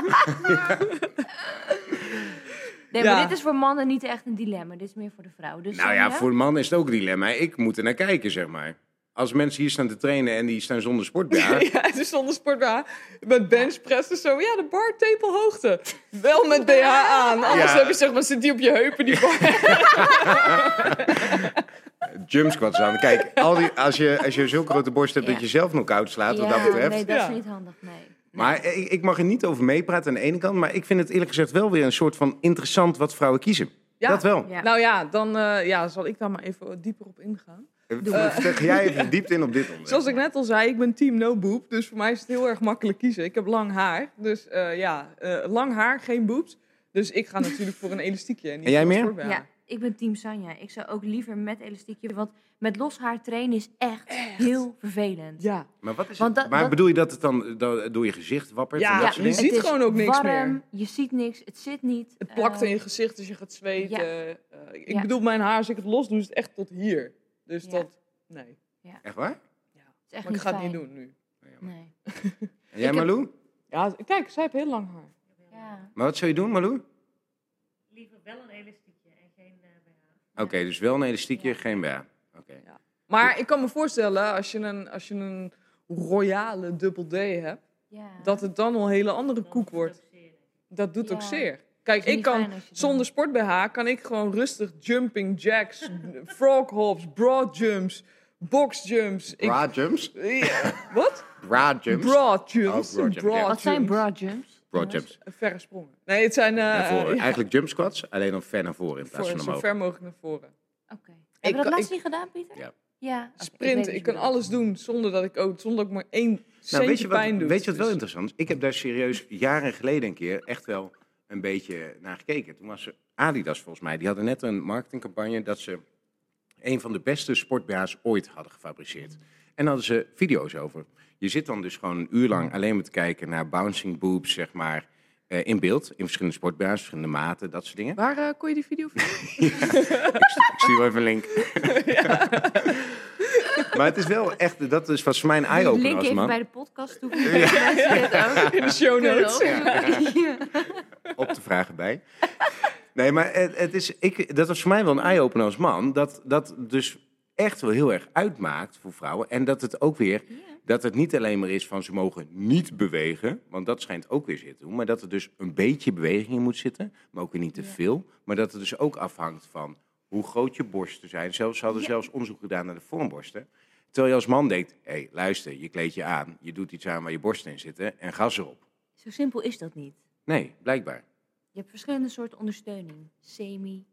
Nee, Ja. maar dit is voor mannen niet echt een dilemma. Dit is meer voor de vrouw. Dus, nou ja, Sanja? voor de man is het ook een dilemma. Ik moet er naar kijken, zeg maar. Als mensen hier staan te trainen en die staan zonder sport <laughs> Ja, het is zonder sport Met benchpressen zo. Ja, de bar tepelhoogte. Wel met <laughs> BH aan. Anders Ja. heb je zeg maar, zit die op je heupen. Die bar. <laughs> jump squats aan. Kijk, al die, als, je, als je zulke grote borst hebt Ja. dat je zelf knock-out slaat, wat ja, dat betreft. Nee, dat Ja. is niet handig, nee. Maar ik, ik mag er niet over meepraten aan de ene kant. Maar ik vind het eerlijk gezegd wel weer een soort van interessant wat vrouwen kiezen. Ja. Dat wel. Ja. Nou ja, dan eh, ja, zal ik daar maar even dieper op ingaan. <laughs> Uh, Vertel jij even <laughs> diep in op dit onderwerp. Zoals ik net al zei, ik ben team no boob. Dus voor mij is het heel erg makkelijk kiezen. Ik heb lang haar. Dus eh, ja, eh, lang haar, geen boobs. Dus ik ga natuurlijk voor een elastiekje. En, niet En jij meer? Ja, ik ben team Sanja. Ik zou ook liever met elastiekje, want met los haar trainen is echt, heel vervelend. Ja. Maar, wat is Want het? dat- maar dat- bedoel je dat het dan do- door je gezicht wappert? Ja, en dat ja, soort je ziet het is gewoon ook niks warm, meer. Je ziet niks, het zit niet. Het plakt in je gezicht als je gaat zweten. ja. Eh, ik Ja. bedoel, mijn haar, als ik het los doe, is het echt tot hier. Dus Ja. dat, nee. Echt waar? Het is echt Maar ik niet ga het fijn. niet doen nu. Nee. En jij, Malou? Ja, kijk, zij heeft heel lang haar. Ja. Maar wat zou je doen, Malou? Liever wel een elastiekje en geen eh BH. Oké, dus wel een elastiekje, geen BH. Oké. Maar ik kan me voorstellen, als je een, als je een royale dubbel D hebt, Ja. dat het dan al een hele andere koek wordt. Dat doet ook Ja. zeer. Kijk, ik kan zonder sport BH kan ik gewoon rustig jumping jacks, <laughs> frog hops, broad jumps, box jumps. Ik, Bra jumps? Ja, wat? Bra jumps? Broad jumps. Oh, broad jump, ja. Wat zijn jumps. broad jumps? Broad jumps. Verre sprongen. Nee, het zijn eh, <laughs> ja, Eigenlijk jump squats, alleen dan ver naar voren in plaats van zo omhoog. ver mogelijk naar voren. Oké. Heb je dat laatst niet gedaan, Pieter? Ja. Ja. Sprinten, weet ik, kan alles doen zonder dat ik ook, zonder dat ik maar één centje Nou, weet je wat, pijn doe. weet je wat wel Dus- interessant is? Ik heb daar serieus jaren geleden een keer echt wel een beetje naar gekeken. Toen was ze Adidas volgens mij. Die hadden net een marketingcampagne dat ze een van de beste sportba's ooit hadden gefabriceerd. En daar hadden ze video's over. Je zit dan dus gewoon een uur lang alleen maar te kijken naar bouncing boobs, zeg maar, eh, in beeld. In verschillende sportba's, verschillende maten, dat soort dingen. Waar eh, kon je die video vinden? <laughs> Ik stuur wel even een link. <laughs> <laughs> maar het is wel echt, dat is was voor mij een eye-opener link als even man. bij de podcast toevoegen. Ja. In de show notes. Ja. op te vragen bij. Nee, maar het, het is, ik, dat was voor mij wel een eye-opener als man. Dat dat dus echt wel heel erg uitmaakt voor vrouwen. En dat het ook weer, dat het niet alleen maar is van ze mogen niet bewegen. Want dat schijnt ook weer zitten te doen. Maar dat er dus een beetje beweging in moet zitten. Maar ook weer niet te veel. Maar dat het dus ook afhangt van hoe groot je borsten zijn. Zelfs, ze hadden zelfs onderzoek gedaan naar de vormborsten. Terwijl je als man denkt, hé hey, luister, je kleed je aan. Je doet iets aan waar je borsten in zitten en gas erop. Zo simpel is dat niet. Nee, blijkbaar. Je hebt verschillende soorten ondersteuning. Semi.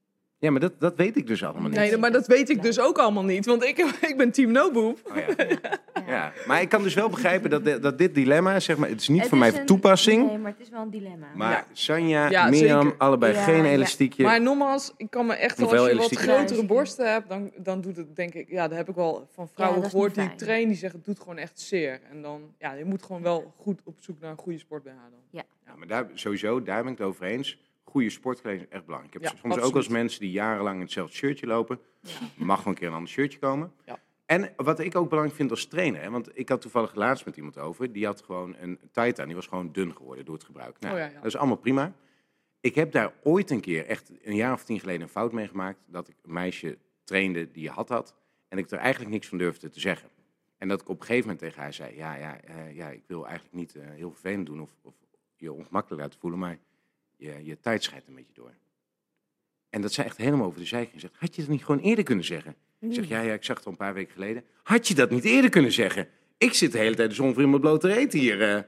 Ja, maar dat, dat weet ik dus allemaal niet. Nee, maar dat weet ik dus ook allemaal niet. Want ik, <laughs> ik ben team no boob. Oh, ja. Ja. Ja, maar ik kan dus wel begrijpen dat, dat dit dilemma, zeg maar, het is niet Het voor mij een- toepassing. Nee, maar het is wel een dilemma. Maar Ja. Sanja, Ja, Mirjam, zeker. allebei Ja, geen ja. elastiekje. Maar nogmaals, ik kan me echt wel, als je wat grotere Ja, borsten hebt, dan, dan doet het denk ik, ja, dat heb ik wel van vrouwen gehoord die ik fijn. train, die zeggen het doet gewoon echt zeer. En dan, ja, je moet gewoon wel goed op zoek naar een goede sport BH dan. Ja, maar daar, sowieso, daar ben ik het over eens. Goede sportkleding is echt belangrijk. Ik heb Ja, soms ook absoluut. eens mensen die jarenlang in hetzelfde shirtje lopen. Ja. Mag wel een keer een ander shirtje komen. Ja. En wat ik ook belangrijk vind als trainer, hè, want ik had toevallig laatst met iemand over, die had gewoon een tight aan, die was gewoon dun geworden door het gebruik. Nou, Oh dat is allemaal prima. Ik heb daar ooit een keer, echt een jaar of tien geleden, een fout mee gemaakt, dat ik een meisje trainde die had had, en ik er eigenlijk niks van durfde te zeggen. En dat ik op een gegeven moment tegen haar zei, ja, ja, eh, ja ik wil eigenlijk niet eh, heel vervelend doen of, of je ongemakkelijk laten voelen, maar je, je tijd scheidt een beetje door. En dat zij echt helemaal over de zij ging. Zegt, had je het niet gewoon eerder kunnen zeggen? Ik zeg, ja, ja, ik zag het al een paar weken geleden. Had je dat niet eerder kunnen zeggen? Ik zit de hele tijd de zon voor in mijn blote reet hier.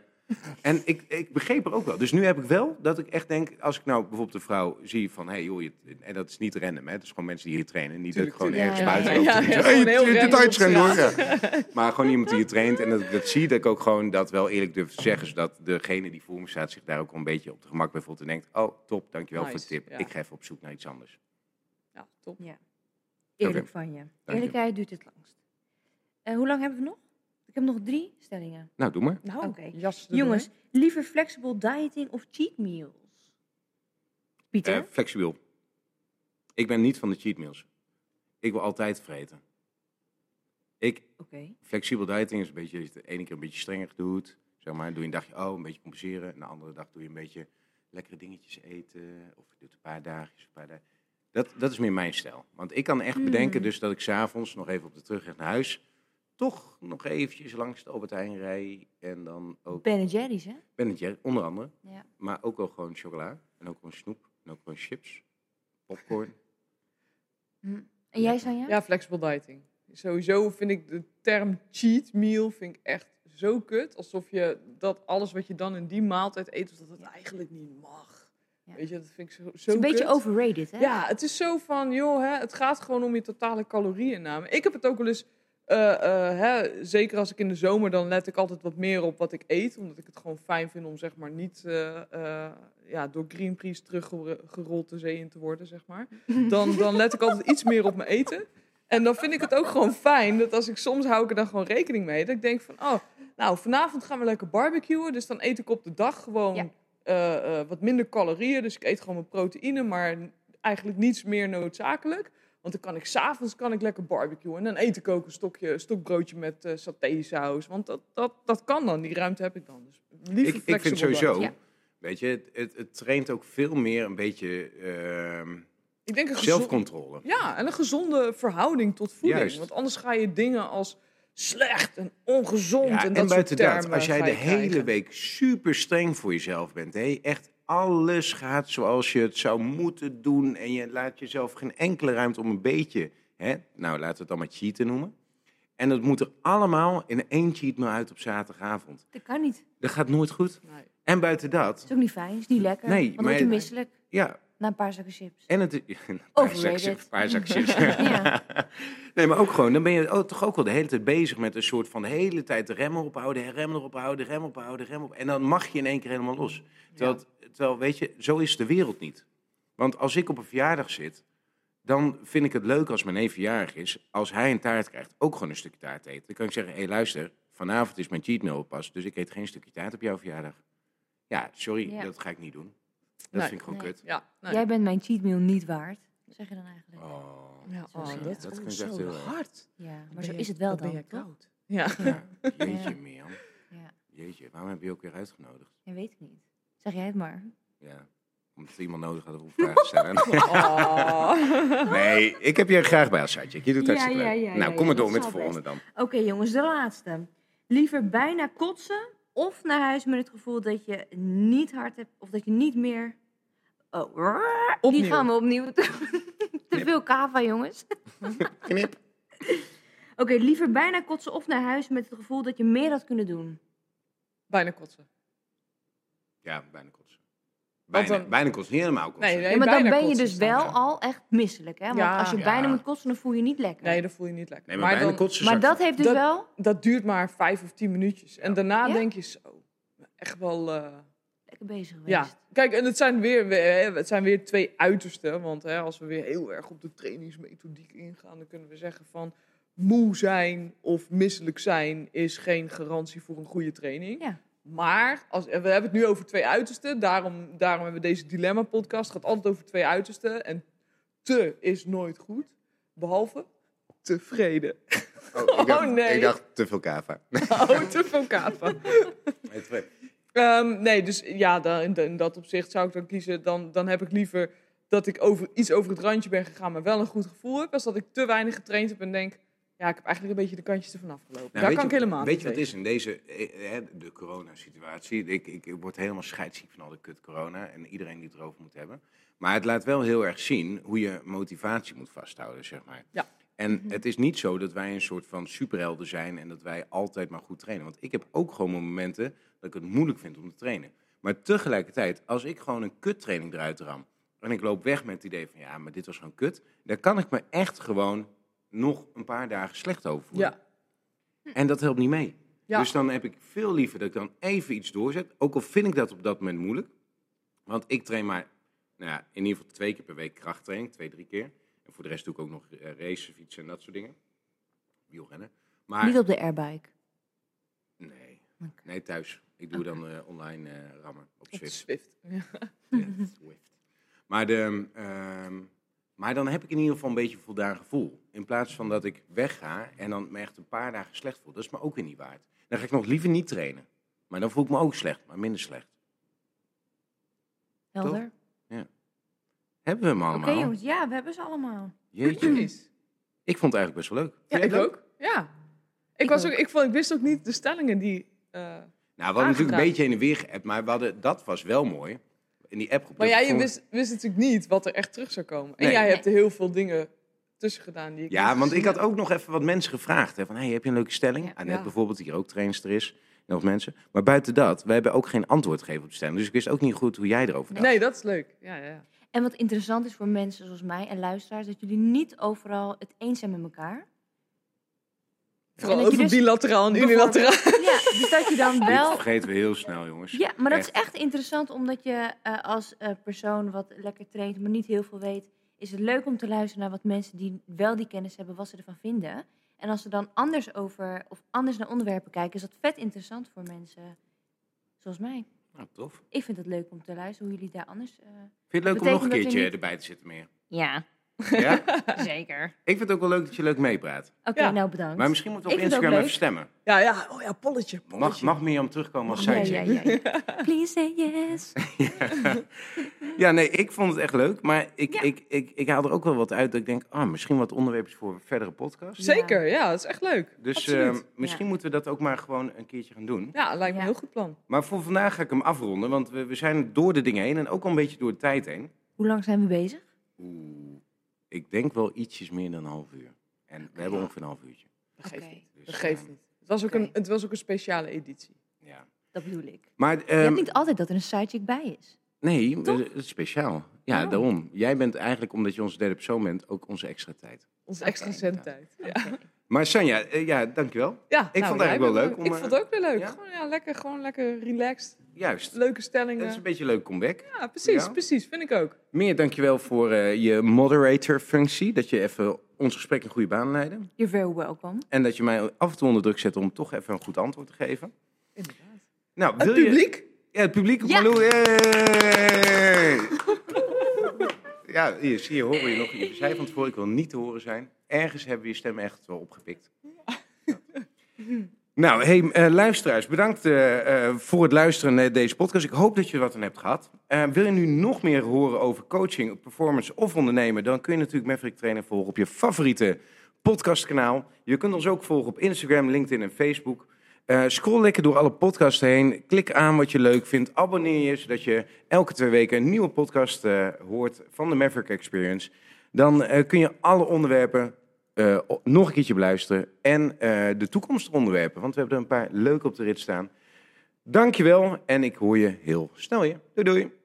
En ik, ik begreep er ook wel. Dus nu heb ik wel dat ik echt denk, als ik nou bijvoorbeeld een vrouw zie van, hé hey, joh, je- en dat is niet random, hè? Het is gewoon mensen die hier trainen. Niet dat ik gewoon tuurlijk. ergens Ja, ja, buiten ja. loop. Ja, ja, hey. Ja. Maar gewoon iemand die hier traint en dat ik dat zie, dat ik ook gewoon dat wel eerlijk durf te zeggen, zodat degene die voor me staat zich daar ook een beetje op de gemak bij voelt en denkt, oh, top, dankjewel voor de tip. ja. Ik ga even op zoek naar iets anders. Ja, top. Eerlijk Oké. van je. je. Eerlijkheid duurt het langst. En hoe lang hebben we nog? Ik heb nog drie stellingen. Nou, doe maar. Nou, Oké. jas Jongens, liever flexible dieting of cheat meals? Pieter? Eh, flexibel. Ik ben niet van de cheat meals. Ik wil altijd vreten. Ik, Oké. flexibel dieting is een beetje, dat je het de ene keer een beetje strenger doet. Zeg maar, doe je een dagje, oh, een beetje compenseren. En de andere dag doe je een beetje lekkere dingetjes eten. Of je doet een paar dagjes, een paar dagen. Dat, dat is meer mijn stijl. Want ik kan echt bedenken dus dat ik s'avonds nog even op de terugweg naar huis... toch nog eventjes langs de Albert Heijn rij. En dan ook Ben Jerry's, hè? Ben Jerry, onder andere. Ja. Maar ook wel gewoon chocola. En ook gewoon snoep. En ook gewoon chips. Popcorn. <laughs> Hm. En jij, Sanja? Ja, flexible dieting. Sowieso vind ik de term cheat meal vind ik echt zo kut. Alsof je dat alles wat je dan in die maaltijd eet, dat het eigenlijk niet mag. Ja. Weet je, dat vind ik zo, zo Het is een beetje overrated, hè? Ja, het is zo van, joh, hè, het gaat gewoon om je totale calorieinname. Ik heb het ook wel eens, eh, eh, hè, zeker als ik in de zomer, dan let ik altijd wat meer op wat ik eet. Omdat ik het gewoon fijn vind om, zeg maar, niet eh, ja, door Greenpeace teruggerold de zee in te worden, zeg maar. <laughs> Dan, dan let ik altijd iets meer op mijn eten. En dan vind ik het ook gewoon fijn dat als ik soms hou ik er dan gewoon rekening mee. Dat ik denk van, oh, nou, vanavond gaan we lekker barbecuen. Dus dan eet ik op de dag gewoon Ja. wat minder calorieën. Dus ik eet gewoon mijn proteïne, maar eigenlijk niets meer noodzakelijk. Want dan kan ik s'avonds kan ik lekker barbecuen. En dan eet ik ook een stokje, stokbroodje met eh satésaus. Want dat, dat, dat kan dan, die ruimte heb ik dan. Dus liever Ik, ik vind sowieso, Ja. weet je, het, het, het traint ook veel meer een beetje ehm, Ik denk een zelfcontrole. Ja, en een gezonde verhouding tot voeding. Juist. Want anders ga je dingen als slecht en ongezond Ja, en en dat buiten soort dat, als jij de hele krijgen. week super streng voor jezelf bent, hè, echt alles gaat zoals je het zou moeten doen en je laat jezelf geen enkele ruimte om een beetje, hè, nou laten we het dan maar cheaten noemen. En dat moet er allemaal in één cheat meal uit op zaterdagavond. Dat kan niet. Dat gaat nooit goed. Nee. En buiten dat, Dat is ook niet fijn. is niet lekker. Nee, maar- word je misselijk ja, na een paar zakken chips. en het... <laughs> Een paar paar zakjes. <laughs> Ja. <laughs> Nee, maar ook gewoon, dan ben je ook, toch ook wel de hele tijd bezig met een soort van de hele tijd de remmen ophouden, remmen erop houden, remmen ophouden, remmen op. En dan mag je in één keer helemaal los. Terwijl, terwijl, weet je, zo is de wereld niet. Want als ik op een verjaardag zit, dan vind ik het leuk als mijn neef verjaardag is, als hij een taart krijgt, ook gewoon een stukje taart eten. Dan kan ik zeggen, hé hey, luister, vanavond is mijn cheat meal pas, dus ik eet geen stukje taart op jouw verjaardag. Ja, sorry, Ja. dat ga ik niet doen. Dat Nee. vind ik gewoon Nee. kut. Ja, nee. Jij bent mijn cheat meal niet waard. Wat zeg je dan eigenlijk? Oh, Ja, oh, je dat, dat. is Dat ik echt zo heel hard. Ja, maar zo ben is je- het wel ben dan, je toch? koud. Ja. ja, jeetje, <laughs> Ja. Mirjam. Ja. Jeetje, waarom heb je ook weer uitgenodigd? ja, weet ik niet. Zeg jij het maar. Ja, omdat iemand nodig had om vragen te stellen. <laughs> Oh. <laughs> nee, ik heb je graag bij als. Je doet Ja, hartstikke ja, leuk. ja, nou, kom ja, maar door met de volgende dan. Oké jongens, de laatste. Liever bijna kotsen of naar huis met het gevoel dat je niet hard hebt of dat je niet meer... Oh, die Opnieuw. gaan we opnieuw. <laughs> Te veel kava jongens. <laughs> Knip. Oké, liever bijna kotsen of naar huis met het gevoel dat je meer had kunnen doen. Bijna kotsen. Ja, bijna kotsen. Bijna, dan- bijna kotsen, niet helemaal kotsen. Nee, nee, Ja, maar dan ben je dus wel ja. al echt misselijk, hè? Want Ja. als je Ja. bijna moet kotsen, dan voel je je niet lekker. Nee, dat voel je niet lekker. Nee, maar, bijna dan, kotsen maar dat heeft dus Dat- wel... dat duurt maar vijf of tien minuutjes. En daarna Ja? denk je zo, echt wel... eh, Lekker bezig geweest. ja, kijk, en het zijn weer, het zijn weer twee uitersten. Want hè, als we weer heel erg op de trainingsmethodiek ingaan, dan kunnen we zeggen van moe zijn of misselijk zijn is geen garantie voor een goede training. Ja. Maar als, we hebben het nu over twee uitersten. Daarom, daarom hebben we deze dilemma-podcast. Het gaat altijd over twee uitersten. En te is nooit goed. Behalve tevreden. Oh, ik dacht, <laughs> Oh, nee. Ik dacht te veel kava. Oh, te veel kava. <laughs> Ehm, nee, dus ja, dan, in, dat opzicht zou ik dan kiezen. Dan, dan heb ik liever dat ik over, iets over het randje ben gegaan, maar wel een goed gevoel heb. Als dat ik te weinig getraind heb en denk, ja, ik heb eigenlijk een beetje de kantjes ervan afgelopen. Nou, Daar kan je- ik helemaal Weet je wat is in deze, eh, eh, de coronasituatie? Ik, ik, ik word helemaal scheidsziek van al de kut corona en iedereen die het erover moet hebben. Maar het laat wel heel erg zien hoe je motivatie moet vasthouden, zeg maar. Ja. En het is niet zo dat wij een soort van superhelden zijn en dat wij altijd maar goed trainen. Want ik heb ook gewoon momenten dat ik het moeilijk vind om te trainen. Maar tegelijkertijd, als ik gewoon een kuttraining eruit ram en ik loop weg met het idee van ja, maar dit was gewoon kut, dan kan ik me echt gewoon nog een paar dagen slecht over voelen. Ja, En dat helpt niet mee. Ja. Dus dan heb ik veel liever dat ik dan even iets doorzet. Ook al vind ik dat op dat moment moeilijk. Want ik train maar nou ja, in ieder geval twee keer per week krachttraining. Twee, drie keer. En voor de rest doe ik ook nog racen, fietsen en dat soort dingen. Wielrennen. Maar Niet op de airbike. nee, nee, thuis. Ik doe dan eh, online eh, rammen op Zwift. Swift. <laughs> Ja. Ja, Zwift. Maar, de, ehm, maar dan heb ik in ieder geval een beetje een voldaan gevoel. In plaats van dat ik wegga en dan me echt een paar dagen slecht voel. Dat is me ook weer niet waard. Dan ga ik nog liever niet trainen. Maar dan voel ik me ook slecht, maar minder slecht. Helder. Hebben we hem Oké allemaal? jongens, ja, we hebben ze allemaal. Jeetje. Ik vond het eigenlijk best wel leuk. Ja, ik ook. Ja. Ik, Ik was ook. ook. ik, vond, ik wist ook niet de stellingen die... eh, Nou, we hadden natuurlijk een beetje heen en weer geappt, maar we hadden, dat was wel mooi. In die appgroep. Maar jij vond- wist, wist natuurlijk niet wat er echt terug zou komen. En Nee. jij hebt er heel veel dingen tussen gedaan die ik Ja, want ik had ook nog even wat mensen gevraagd. Hè, van, hey, heb je een leuke stelling? Ja. Annette Ja. bijvoorbeeld, die hier ook trainster is. En nog mensen. Maar buiten dat, we hebben ook geen antwoord gegeven op de stelling. Dus ik wist ook niet goed hoe jij erover dacht. Nee, dat is leuk. Ja, ja, ja. En wat interessant is voor mensen zoals mij en luisteraars, dat jullie niet overal het eens zijn met elkaar. Vooral over dus bilateraal en unilateraal. Ja, dus dat je dan Dit wel vergeten we heel snel, jongens. Ja, maar dat is echt interessant, omdat je eh, als eh, persoon wat lekker traint, maar niet heel veel weet, is het leuk om te luisteren naar wat mensen die wel die kennis hebben, wat ze ervan vinden. En als ze dan anders over, of anders naar onderwerpen kijken, is dat vet interessant voor mensen zoals mij. Nou, tof. Ik vind het leuk om te luisteren hoe jullie daar anders... eh, Vind je het leuk om nog een keertje niet- erbij te zitten meer? Ja, Ja? <laughs> zeker. ik vind het ook wel leuk dat je leuk meepraat. Oké, Ja. nou bedankt. Maar misschien moeten we op Ik vind het ook Instagram even stemmen. Ja, ja. Oh ja, polletje. Mag, polletje. mag Mirjam terugkomen als ja, sidechick? ja, ja, ja. <laughs> Please say yes. <laughs> Ja, nee, ik vond het echt leuk. Maar ik, Ja. ik, ik, ik haal er ook wel wat uit dat ik denk, ah, misschien wat onderwerpjes voor verdere podcasts. Zeker, ja, dat is echt leuk. Dus Absoluut. eh, misschien moeten we dat ook maar gewoon een keertje gaan doen. Ja, lijkt me Ja. een heel goed plan. Maar voor vandaag ga ik hem afronden, want we, we zijn door de dingen heen en ook al een beetje door de tijd heen. Hoe lang zijn we bezig? Oeh, ik denk wel ietsjes meer dan een half uur. En we hebben ongeveer een half uurtje. Dat geeft niet. Dus, Dat geeft eh, niet. Het was, ook een, het was ook een speciale editie. Ja. Dat bedoel ik. Maar je ehm, hebt niet altijd dat er een sidechick bij is. nee, Toch? het is speciaal. Ja, Oh. daarom. Jij bent eigenlijk, omdat je onze derde persoon bent, ook onze extra tijd. Onze extra zendtijd. Ja, Oké. Maar Sanja, eh, ja, dankjewel. ja vond het eigenlijk wel leuk om, Ik eh, vond het ook weer leuk. ja? Gewoon, ja, lekker, gewoon lekker relaxed. Juist. Leuke Dat is stellingen. een beetje een leuk comeback. Ja, precies, Ja? precies. Vind ik ook. Meer dankjewel voor eh, je moderator-functie. Dat je even ons gesprek in goede baan leidde. You're very welcome. En dat je mij af en toe onder druk zet om toch even een goed antwoord te geven. Inderdaad. Nou, Het je- publiek? Ja, het publiek Ja. Malou. Yay! <laughs> Ja, hier, zie je, hoor je nog. Je zei van tevoren, ik wil niet te horen zijn. Ergens hebben we je stem echt wel opgepikt. Ja. Nou, hey, eh, luisteraars, bedankt eh, eh, voor het luisteren naar deze podcast. Ik hoop dat je wat aan hebt gehad. Eh, wil je nu nog meer horen over coaching, performance of ondernemen? Dan kun je natuurlijk Maverick Trainer volgen op je favoriete podcastkanaal. Je kunt ons ook volgen op Instagram, LinkedIn en Facebook. Scroll lekker door alle podcasts heen. Klik aan wat je leuk vindt. Abonneer je, zodat je elke twee weken een nieuwe podcast hoort van de Maverick Experience. Dan kun je alle onderwerpen eh, nog een keertje beluisteren. En eh, de toekomstonderwerpen, want we hebben er een paar leuke op de rit staan. Dankjewel en ik hoor je heel snel weer. Doei doei.